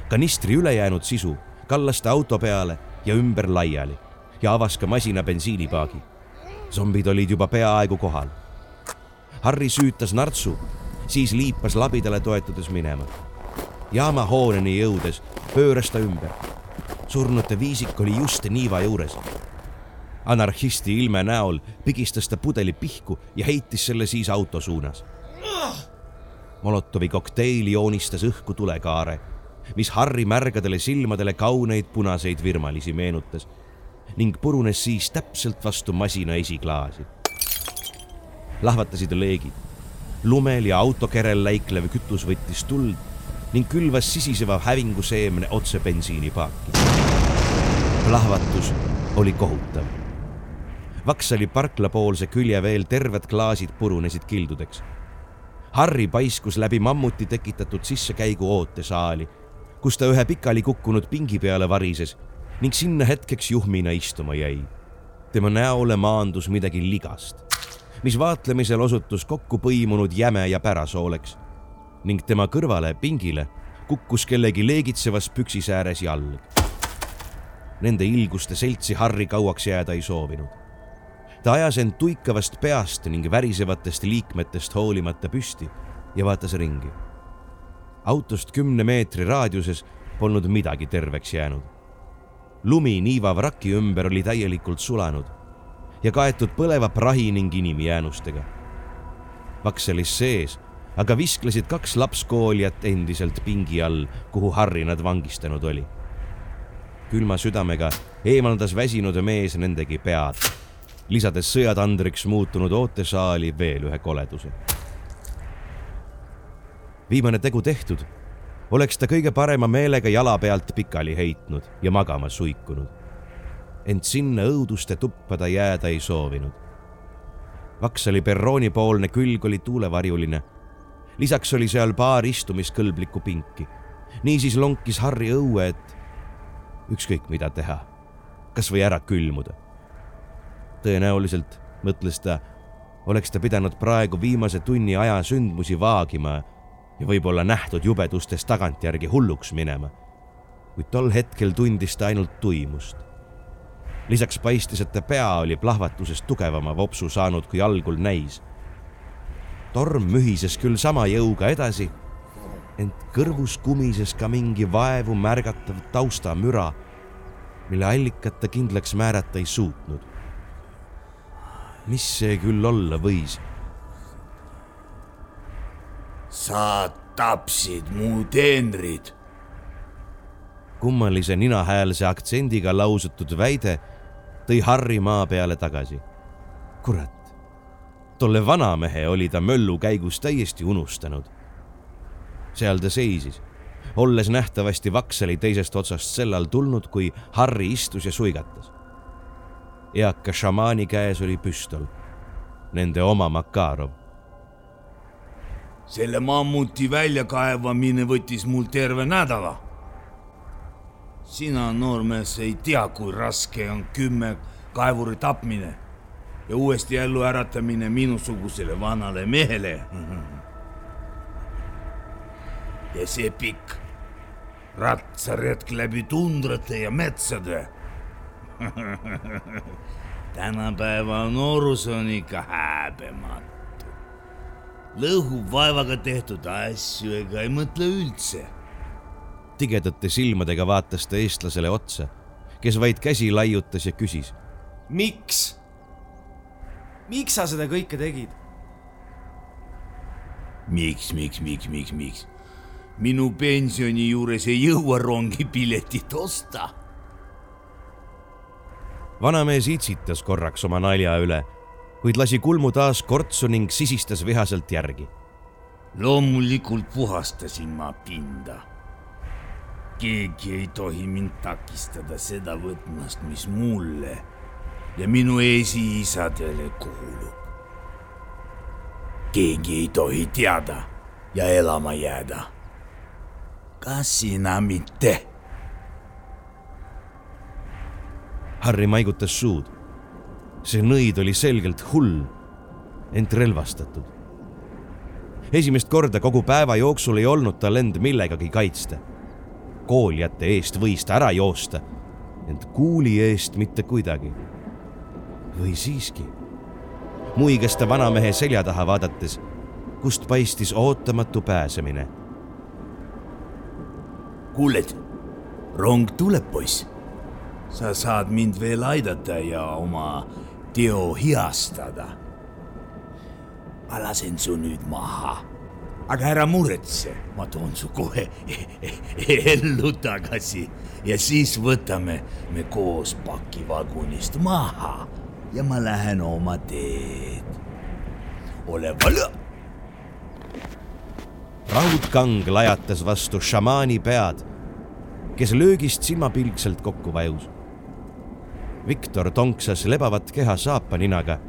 kanistri ülejäänud sisu kallas ta auto peale ja ümber laiali ja avas ka masina bensiinipaagi. zombid olid juba peaaegu kohal. Harri süütas nartsu, siis liipas labidale toetudes minema. jaama hooneni jõudes pööras ta ümber. surnute viisik oli just niiva juures. anarhisti ilme näol pigistas ta pudeli pihku ja heitis selle siis auto suunas. Molotovi kokteil joonistas õhku tulekaare mis Harri märgadele silmadele kauneid punaseid virmalisi meenutas ning purunes siis täpselt vastu masina esiklaasi. lahvatasid leegid. lumel ja autokerel läiklev kütus võttis tuld ning külvas sisiseva hävingu seemne otse bensiinipaaki. plahvatus oli kohutav. Vaksali parkla poolse külje veel terved klaasid purunesid kildudeks. Harri paiskus läbi mammuti tekitatud sissekäigu ootesaali kus ta ühe pikali kukkunud pingi peale varises ning sinna hetkeks juhmina istuma jäi. tema näole maandus midagi ligast, mis vaatlemisel osutus kokku põimunud jäme ja pärasooleks ning tema kõrvale pingile kukkus kellegi leegitsevas püksisääres jalg. Nende ilguste seltsi Harri kauaks jääda ei soovinud. ta ajas end tuikavast peast ning värisevatest liikmetest hoolimata püsti ja vaatas ringi autost kümne meetri raadiuses polnud midagi terveks jäänud. lumi niiva vraki ümber oli täielikult sulanud ja kaetud põleva prahi ning inimjäänustega. Vakselis sees aga visklesid kaks lapskoolijat endiselt pingi all, kuhu Harri nad vangistanud oli. külma südamega eemaldas väsinud mees nendegi pead lisades sõjatandriks muutunud ootesaali veel ühe koleduse. Viimane tegu tehtud, oleks ta kõige parema meelega jala pealt pikali heitnud ja magama suikunud. ent sinna õuduste tuppa ta jääda ei soovinud. Vaksali perroonipoolne külg oli tuulevarjuline. lisaks oli seal paar istumiskõlblikku pinki. niisiis lonkis Harri õue, et ükskõik mida teha, kas või ära külmuda tõenäoliselt, mõtles ta, oleks ta pidanud praegu viimase tunni aja sündmusi vaagima ja võib-olla nähtud jubedustes tagantjärgi hulluks minema. kuid tol hetkel tundis ta ainult tuimust. lisaks paistis, et ta pea oli plahvatusest tugevama vopsu saanud, kui algul näis. torm mühises küll sama jõuga edasi, ent kõrvus kumises ka mingi vaevu märgatav taustamüra, mille allikat ta kindlaks määrata ei suutnud mis see küll olla võis? Sa tapsid mu teenrid. kummalise ninahäälse aktsendiga lausutud väide tõi Harri maa peale tagasi. kurat, tolle vanamehe oli ta möllu käigus täiesti unustanud. seal ta seisis, olles nähtavasti Vaksali teisest otsast sellal tulnud, kui Harri istus ja suigatas eaka šamaani käes oli püstol, nende oma Makarov. Selle mammuti väljakaevamine võttis mul terve nädala. sina, noormees, ei tea, kui raske on kümme kaevuri tapmine ja uuesti ellu äratamine minusugusele vanale mehele. ja see pikk ratsaretk läbi tundrate ja metsade tänapäeva noorus on ikka häbematu. Lõhub vaevaga tehtud asju ega ei mõtle üldse. tigedate silmadega vaatas ta eestlasele otsa, kes vaid käsi laiutas ja küsis. miks? miks sa seda kõike tegid? miks, miks, miks, miks, miks? minu pensioni juures ei jõua rongipiletit osta vanamees itsitas korraks oma nalja üle, kuid lasi kulmu taas kortsu ning sisistas vihaselt järgi. loomulikult puhastasin ma pinda. keegi ei tohi mind takistada seda võtmast, mis mulle ja minu esiisadele kuulub. keegi ei tohi teada ja elama jääda. kas sina mitte? Harry maigutas suud. See nõid oli selgelt hull, ent relvastatud. esimest korda kogu päeva jooksul ei olnud tal end millegagi kaitsta. kooljate eest võis ta ära joosta, ent kuuli eest mitte kuidagi. või siiski? muigas ta vanamehe selja taha vaadates, kust paistis ootamatu pääsemine. kuuled, rong tuleb, poiss sa saad mind veel aidata ja oma teo heastada. ma lasen su nüüd maha. aga ära muretse, ma toon su kohe ellu tagasi ja siis võtame me koos pakivagunist maha ja ma lähen oma teed. ole valja raudkang lajatas vastu šamaani pead, kes löögist silmapilkselt kokku vajus. Viktor tonksas lebavat keha saapaninaga,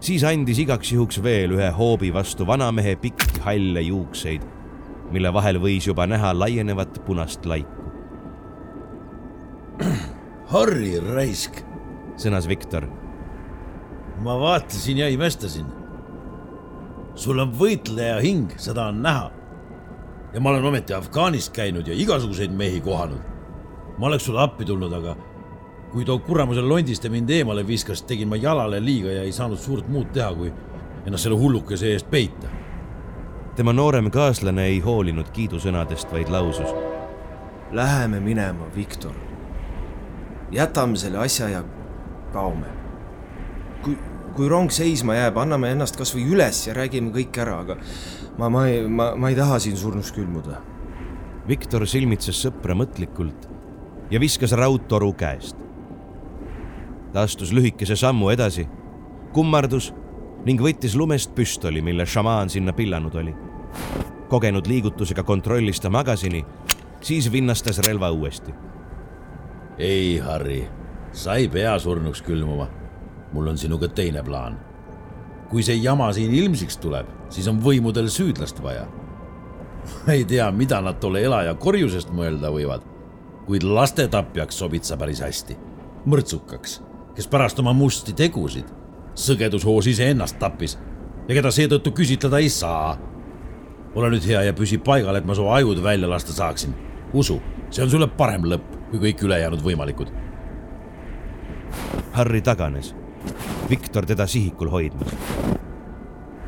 siis andis igaks juhuks veel ühe hoobi vastu vanamehe pikki halle juukseid, mille vahel võis juba näha laienevat punast laiku. Harri raisk, sõnas Viktor. ma vaatasin ja imestasin. sul on võitleja hing, seda on näha. ja ma olen ometi Afganist käinud ja igasuguseid mehi kohanud. ma oleks sulle appi tulnud, aga kui too kuramuse londiste mind eemale viskas, tegin ma jalale liiga ja ei saanud suurt muud teha, kui ennast selle hullukese eest peita. tema noorem kaaslane ei hoolinud kiidusõnadest, vaid lausus. Läheme minema, Viktor. jätame selle asja ja kaome. kui, kui rong seisma jääb, anname ennast kasvõi üles ja räägime kõik ära, aga ma, ma ei, ma, ma ei taha siin surnuks külmuda. Viktor silmitses sõpra mõtlikult ja viskas raudtoru käest ta astus lühikese sammu edasi kummardus ning võttis lumest püstoli, mille šamaan sinna pillanud oli. kogenud liigutusega kontrollis ta magasini, siis vinnastas relva uuesti. ei, Harri, sa ei pea surnuks külmuma. mul on sinuga teine plaan. kui see jama siin ilmsiks tuleb, siis on võimudel süüdlast vaja. ma ei tea, mida nad tolle elaja korjusest mõelda võivad, kuid lastetapjaks sobid sa päris hästi. mõrtsukaks, kes pärast oma musti tegusid sõgedushoos iseennast tappis ja keda seetõttu küsitleda ei saa. ole nüüd hea ja püsi paigal, et ma su ajud välja lasta saaksin. usu, see on sulle parem lõpp kui kõik ülejäänud võimalikud. Harry taganes, Viktor teda sihikul hoidmas.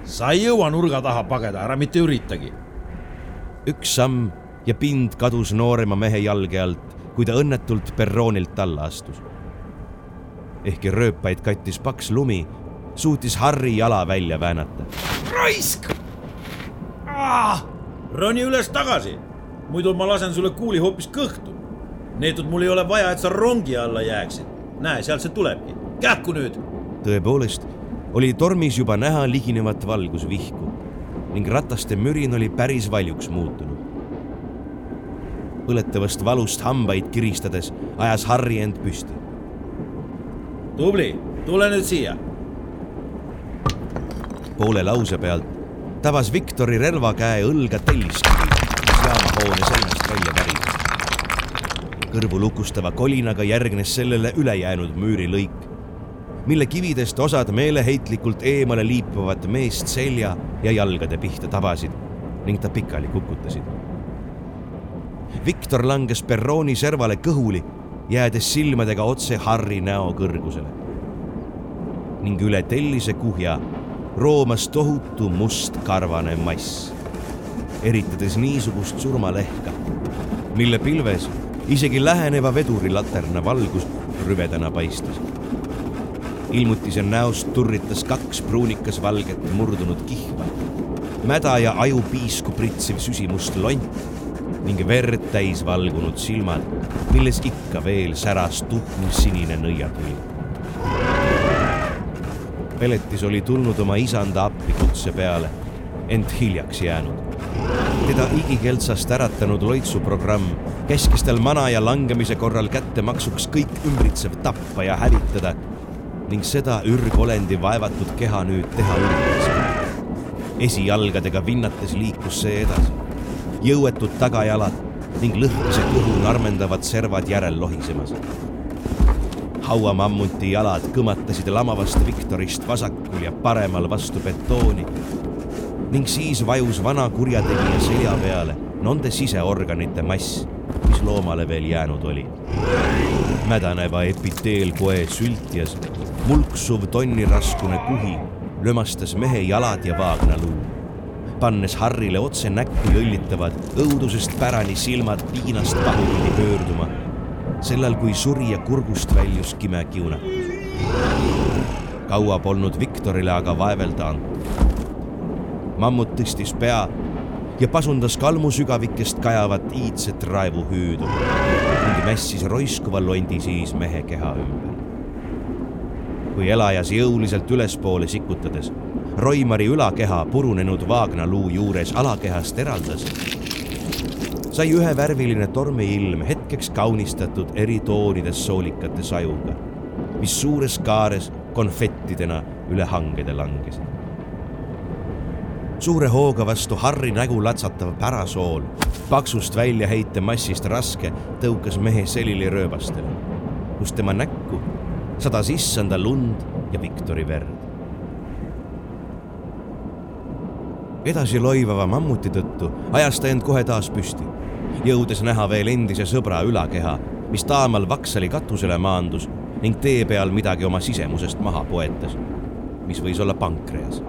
sa ei jõua nurga taha pageda, ära mitte üritagi. üks samm ja pind kadus noorema mehe jalge alt, kui ta õnnetult perroonilt alla astus ehkki rööpaid kattis paks lumi, suutis Harry jala välja väänata. raisk ah!! roni üles tagasi, muidu ma lasen sulle kuuli hoopis kõhtu. neetud mul ei ole vaja, et sa rongi alla jääksid. näe, sealt see tulebki, kähku nüüd. tõepoolest oli tormis juba näha liginevat valgusvihku ning rataste mürin oli päris valjuks muutunud. põletavast valust hambaid kiristades ajas Harry end püsti tubli, tule nüüd siia. poole lause pealt tabas Viktori relvakäe õlga telliskivi, mis jaamahoone seinast välja väris. kõrvu lukustava kolinaga järgnes sellele ülejäänud müürilõik, mille kividest osad meeleheitlikult eemale liipuvat meest selja ja jalgade pihta tabasid ning ta pikali kukutasid. Viktor langes perrooni servale kõhuli jäädes silmadega otse Harri näo kõrgusele. ning üle tellise kuhja roomas tohutu must karvane mass, eritades niisugust surmalehka, mille pilves isegi läheneva veduri laterna valgus rüvedana paistis. ilmutise näost turritas kaks pruunikas valget murdunud kihva, mäda ja ajupiisku pritsiv süsimust lont ning verd täis valgunud silmad, milles ikka veel säras tuhmsinine nõiatuli. Peletis oli tulnud oma isanda appi kutse peale, ent hiljaks jäänud. teda igikeltsast äratanud loitsuprogramm käskis tal mana ja langemise korral kättemaksuks kõik ümbritsev tappa ja hävitada ning seda ürgolendi vaevatud keha nüüd teha üritas. esijalgadega vinnates liikus see edasi jõuetud tagajalad ning lõhkise kõhu narmendavad servad järel lohisemas. hauamammuti jalad kõmatasid lamavast Viktorist vasakul ja paremal vastu betooni ning siis vajus vana kurjategija selja peale nende siseorganite mass, mis loomale veel jäänud oli. mädaneva epiteelkoe sültjas mulksuv tonniraskune kuhi lömastas mehe jalad ja vaagnaluu pannes Harrile otse näkku jõllitavad õudusest pärani silmad piinast pahupidi pöörduma, sellal kui surija kurgust väljus kime kiunatus. kaua polnud Viktorile aga vaevelda antud. mammut tõstis pea ja pasundas kalmusügavikest kajavat iidset raevuhüüdu ning mässis roiskuva londi siis mehe keha ümber. kui elajas jõuliselt ülespoole sikutades Roimari ülakeha purunenud vaagnaluu juures alakehast eraldas, sai ühevärviline tormiilm hetkeks kaunistatud eri toonides soolikate sajuga, mis suures kaares konfettidena üle hangede langesid. suure hooga vastu Harri nägu latsatav pärasool, paksust väljaheitemassist raske, tõukas mehe selili rööbastele, kus tema näkku sadas issanda lund ja Viktori verd. Edasi loivava mammuti tõttu ajas ta end kohe taas püsti, jõudes näha veel endise sõbra ülakeha, mis taamal Vaksali katusele maandus ning tee peal midagi oma sisemusest maha poetas, mis võis olla pankreas.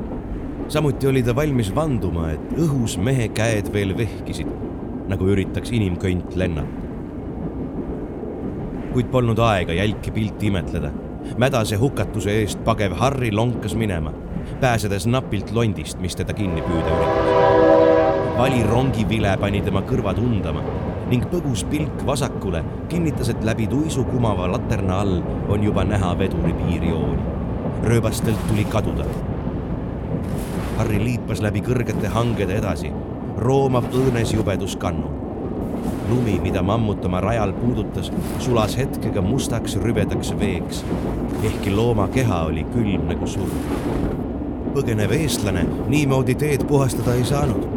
samuti oli ta valmis vanduma, et õhus mehe käed veel vehkisid, nagu üritaks inimkõnt lennata. kuid polnud aega jälki pilti imetleda. mädase hukatuse eest pagev Harri lonkas minema pääsedes napilt londist, mis teda kinni püüda üritas. vali rongivile pani tema kõrvad undama ning põgus pilk vasakule kinnitas, et läbi tuisu kumava laterna all on juba näha veduri piirjooni. rööbastelt tuli kaduda. Harri liipas läbi kõrgete hangede edasi, roomav õõnes jubedus kannu. lumi, mida mammut oma rajal puudutas, sulas hetkega mustaks rüvedaks veeks, ehkki looma keha oli külm nagu surm. Põgenev eestlane niimoodi teed puhastada ei saanud.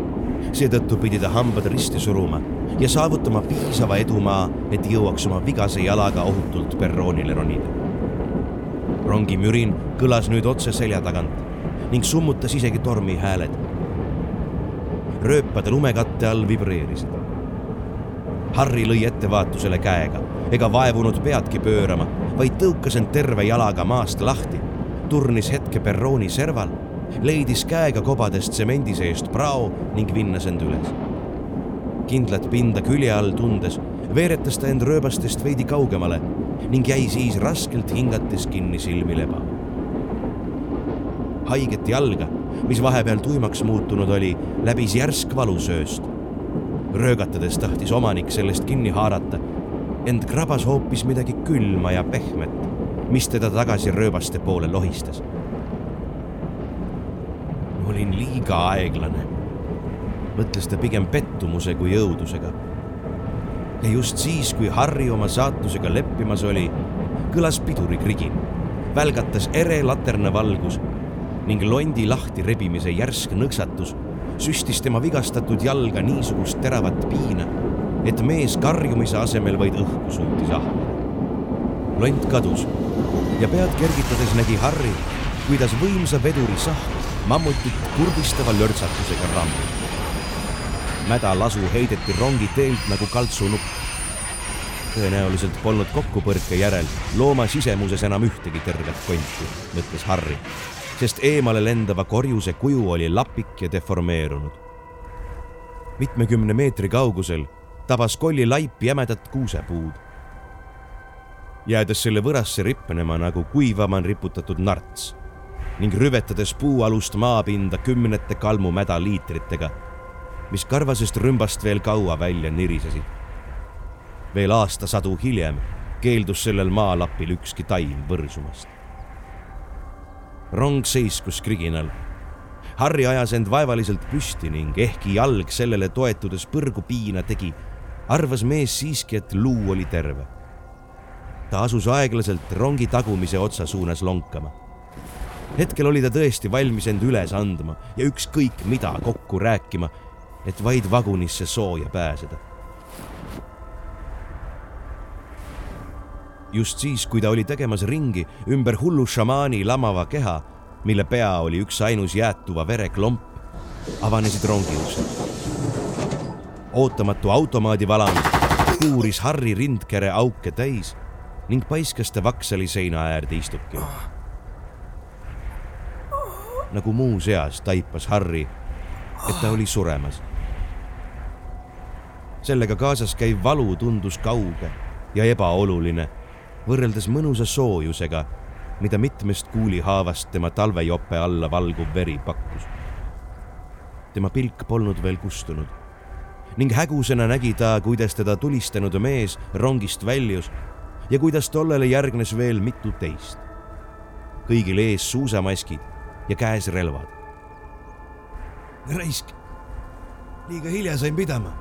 seetõttu pidi ta hambad risti suruma ja saavutama piisava edumaa, et jõuaks oma vigase jalaga ohutult perroonile ronida. rongi mürin kõlas nüüd otse selja tagant ning summutas isegi tormihääled. rööpade lumekatte all vibreerisid. Harri lõi ettevaatusele käega ega vaevunud peadki pöörama, vaid tõukas end terve jalaga maast lahti, turnis hetke perrooni serval, leidis käega kobades tsemendi seest prao ning vinnas end üles kindlat pinda külje all tundes, veeretas ta end rööbastest veidi kaugemale ning jäi siis raskelt hingates kinni silmi lebama. haiget jalga, mis vahepeal tuimaks muutunud oli, läbis järsk valusööst. röögatades tahtis omanik sellest kinni haarata, ent krabas hoopis midagi külma ja pehmet, mis teda tagasi rööbaste poole lohistas. Olin liiga aeglane mõtles ta pigem pettumuse kui õudusega. ja just siis, kui Harri oma saatusega leppimas oli, kõlas pidurikrigin, välgatas ere laternavalgus ning londi lahti rebimise järsk nõksatus süstis tema vigastatud jalga niisugust teravat piina, et mees karjumise asemel vaid õhku suutis ahmida. lont kadus ja pead kergitades nägi Harri, kuidas võimsa veduri sahk mammutit kurbistava lörtsatusega rammib mäda lasu heideti rongi teelt nagu kaltsunupp. tõenäoliselt polnud kokkupõrke järel looma sisemuses enam ühtegi tervet konti, mõtles Harry, sest eemale lendava korjuse kuju oli lapik ja deformeerunud. mitmekümne meetri kaugusel tabas kolli laip jämedat kuusepuud. jäädes selle võrasse rippenema nagu kuivama riputatud narts ning rüvetades puualust maapinda kümnete kalmumäda liitritega mis karvasest rümbast veel kaua välja nirisesid. veel aastasadu hiljem keeldus sellel maalapil ükski taim võrsumast. rong seiskus kriginal. Harri ajas end vaevaliselt püsti ning ehkki jalg sellele toetudes põrgu piina tegi, arvas mees siiski, et luu oli terve. ta asus aeglaselt rongi tagumise otsa suunas lonkama hetkel oli ta tõesti valmis end üles andma ja ükskõik mida kokku rääkima et vaid vagunisse sooja pääseda. just siis, kui ta oli tegemas ringi ümber hullu šamaani lamava keha, mille pea oli üksainus jäätuva vere klomp, avanesid rongi uksed. ootamatu automaadivalang puuris Harri rindkere auke täis ning paiskas ta vaksali seina äärde istukile. Nagu muuseas taipas Harri, et ta oli suremas sellega kaasas käiv valu tundus kauge ja ebaoluline võrreldes mõnusa soojusega, mida mitmest kuulihaavast tema talvejope alla valguv veri pakkus. tema pilk polnud veel kustunud ning hägusena nägi ta, kuidas teda tulistanud mees rongist väljus ja kuidas tollele järgnes veel mitu teist. kõigil ees suusamaskid ja käes relvad. raisk, liiga hilja sain pidama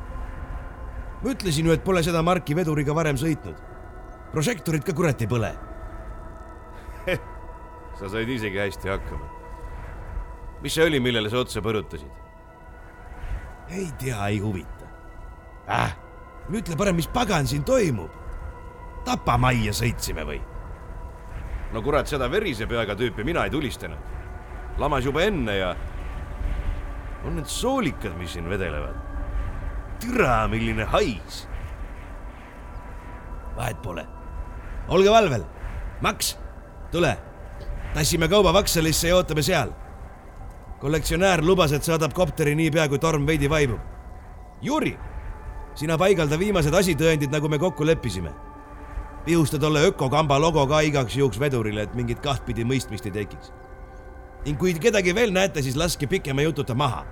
ma ütlesin ju, et pole seda marki veduriga varem sõitnud. prožektorid ka kurat ei põle sa said isegi hästi hakkama. mis see oli, millele sa otsa põrutasid? ei tea, ei huvita äh,. ütle parem, mis pagan siin toimub. tapamajja sõitsime või? no kurat, seda verise peaga tüüpi mina ei tulistanud. Lamas juba enne ja on need soolikad, mis siin vedelevad türa, milline hais. vahet pole. olge valvel. Max, tule. tassime kauba Vaksalisse ja ootame seal. kollektsionäär lubas, et saadab kopteri niipea, kui torm veidi vaibub. Juri, sina paigalda viimased asitõendid, nagu me kokku leppisime. pihusta tolle ökokamba logo ka igaks juhuks vedurile, et mingit kahtpidi mõistmist ei tekiks. Ning kui kedagi veel näete, siis laske pikema jututa maha.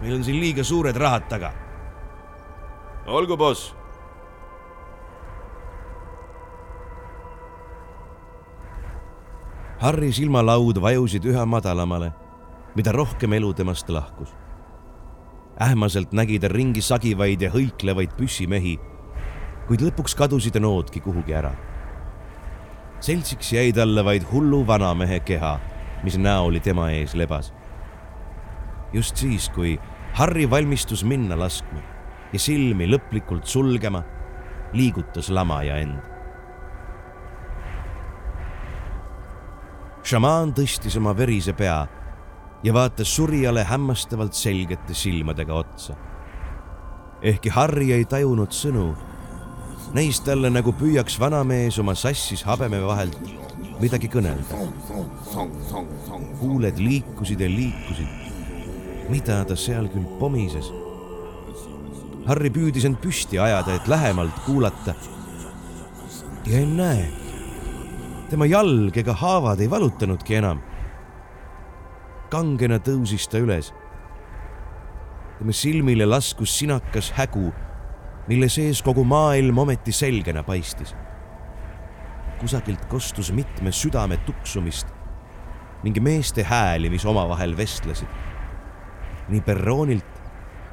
meil on siin liiga suured rahad taga olgu, boss. Harri silmalaud vajusid üha madalamale, mida rohkem elu temast lahkus. ähmaselt nägi ta ringi sagivaid ja hõiklevaid püssimehi, kuid lõpuks kadusid noodki kuhugi ära. seltsiks jäi talle vaid hullu vanamehe keha, mis näoli tema ees lebas. just siis, kui Harri valmistus minna laskma ja silmi lõplikult sulgema, liigutas lamaja end. šamaan tõstis oma verise pea ja vaatas surijale hämmastavalt selgete silmadega otsa. ehkki Harri ei tajunud sõnu, näis talle nagu püüaks vanamees oma sassis habeme vahelt midagi kõnelda. huuled liikusid ja liikusid. mida ta seal küll pomises? Harri püüdis end püsti ajada, et lähemalt kuulata. ja ennäe, tema jalg ega haavad ei valutanudki enam kangena tõusis ta üles. tema silmile laskus sinakas hägu, mille sees kogu maailm ometi selgena paistis. Kusagilt kostus mitme südame tuksumist ning meeste hääli, mis omavahel vestlesid. nii perroonilt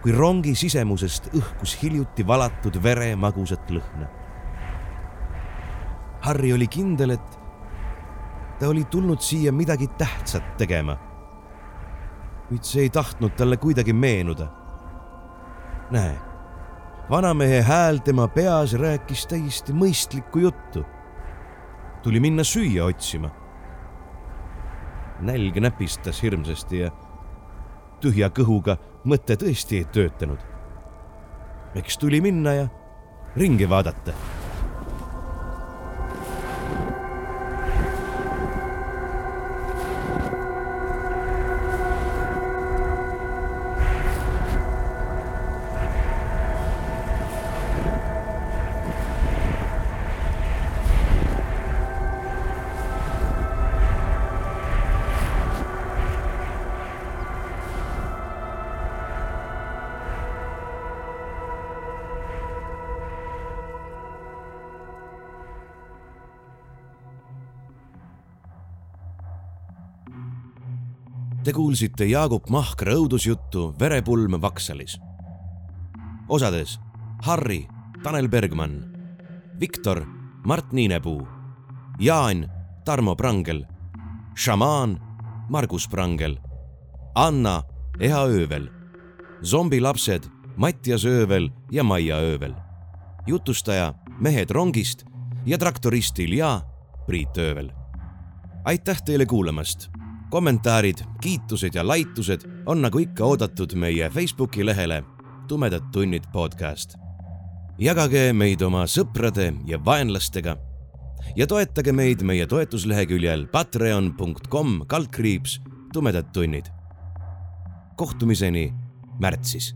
kui rongi sisemusest õhkus hiljuti valatud vere magusat lõhna. Harri oli kindel, et ta oli tulnud siia midagi tähtsat tegema kuid see ei tahtnud talle kuidagi meenuda. näe, vanamehe hääl tema peas rääkis täiesti mõistlikku juttu. Tuli minna süüa otsima. nälg näpistas hirmsasti ja tühja kõhuga mõte tõesti ei töötanud. eks tuli minna ja ringi vaadata Te kuulsite Jaagup Mahkra õudusjuttu Verepulm Vaksalis. osades Harri, Tanel Bergmann, Viktor, Mart Niinepuu, Jaan, Tarmo Prangel, šamaan, Margus Prangel, Anna, Eha Öövel, zombilapsed, Mattias Öövel ja Maia Öövel, jutustaja Mehed rongist ja traktorist Ilja Priit Öövel. aitäh teile kuulamast kommentaarid, kiitused ja laitused on nagu ikka oodatud meie Facebooki lehele Tumedad tunnid podcast. jagage meid oma sõprade ja vaenlastega ja toetage meid meie toetusleheküljel patreon.com kaldkriips tumedad tunnid. kohtumiseni märtsis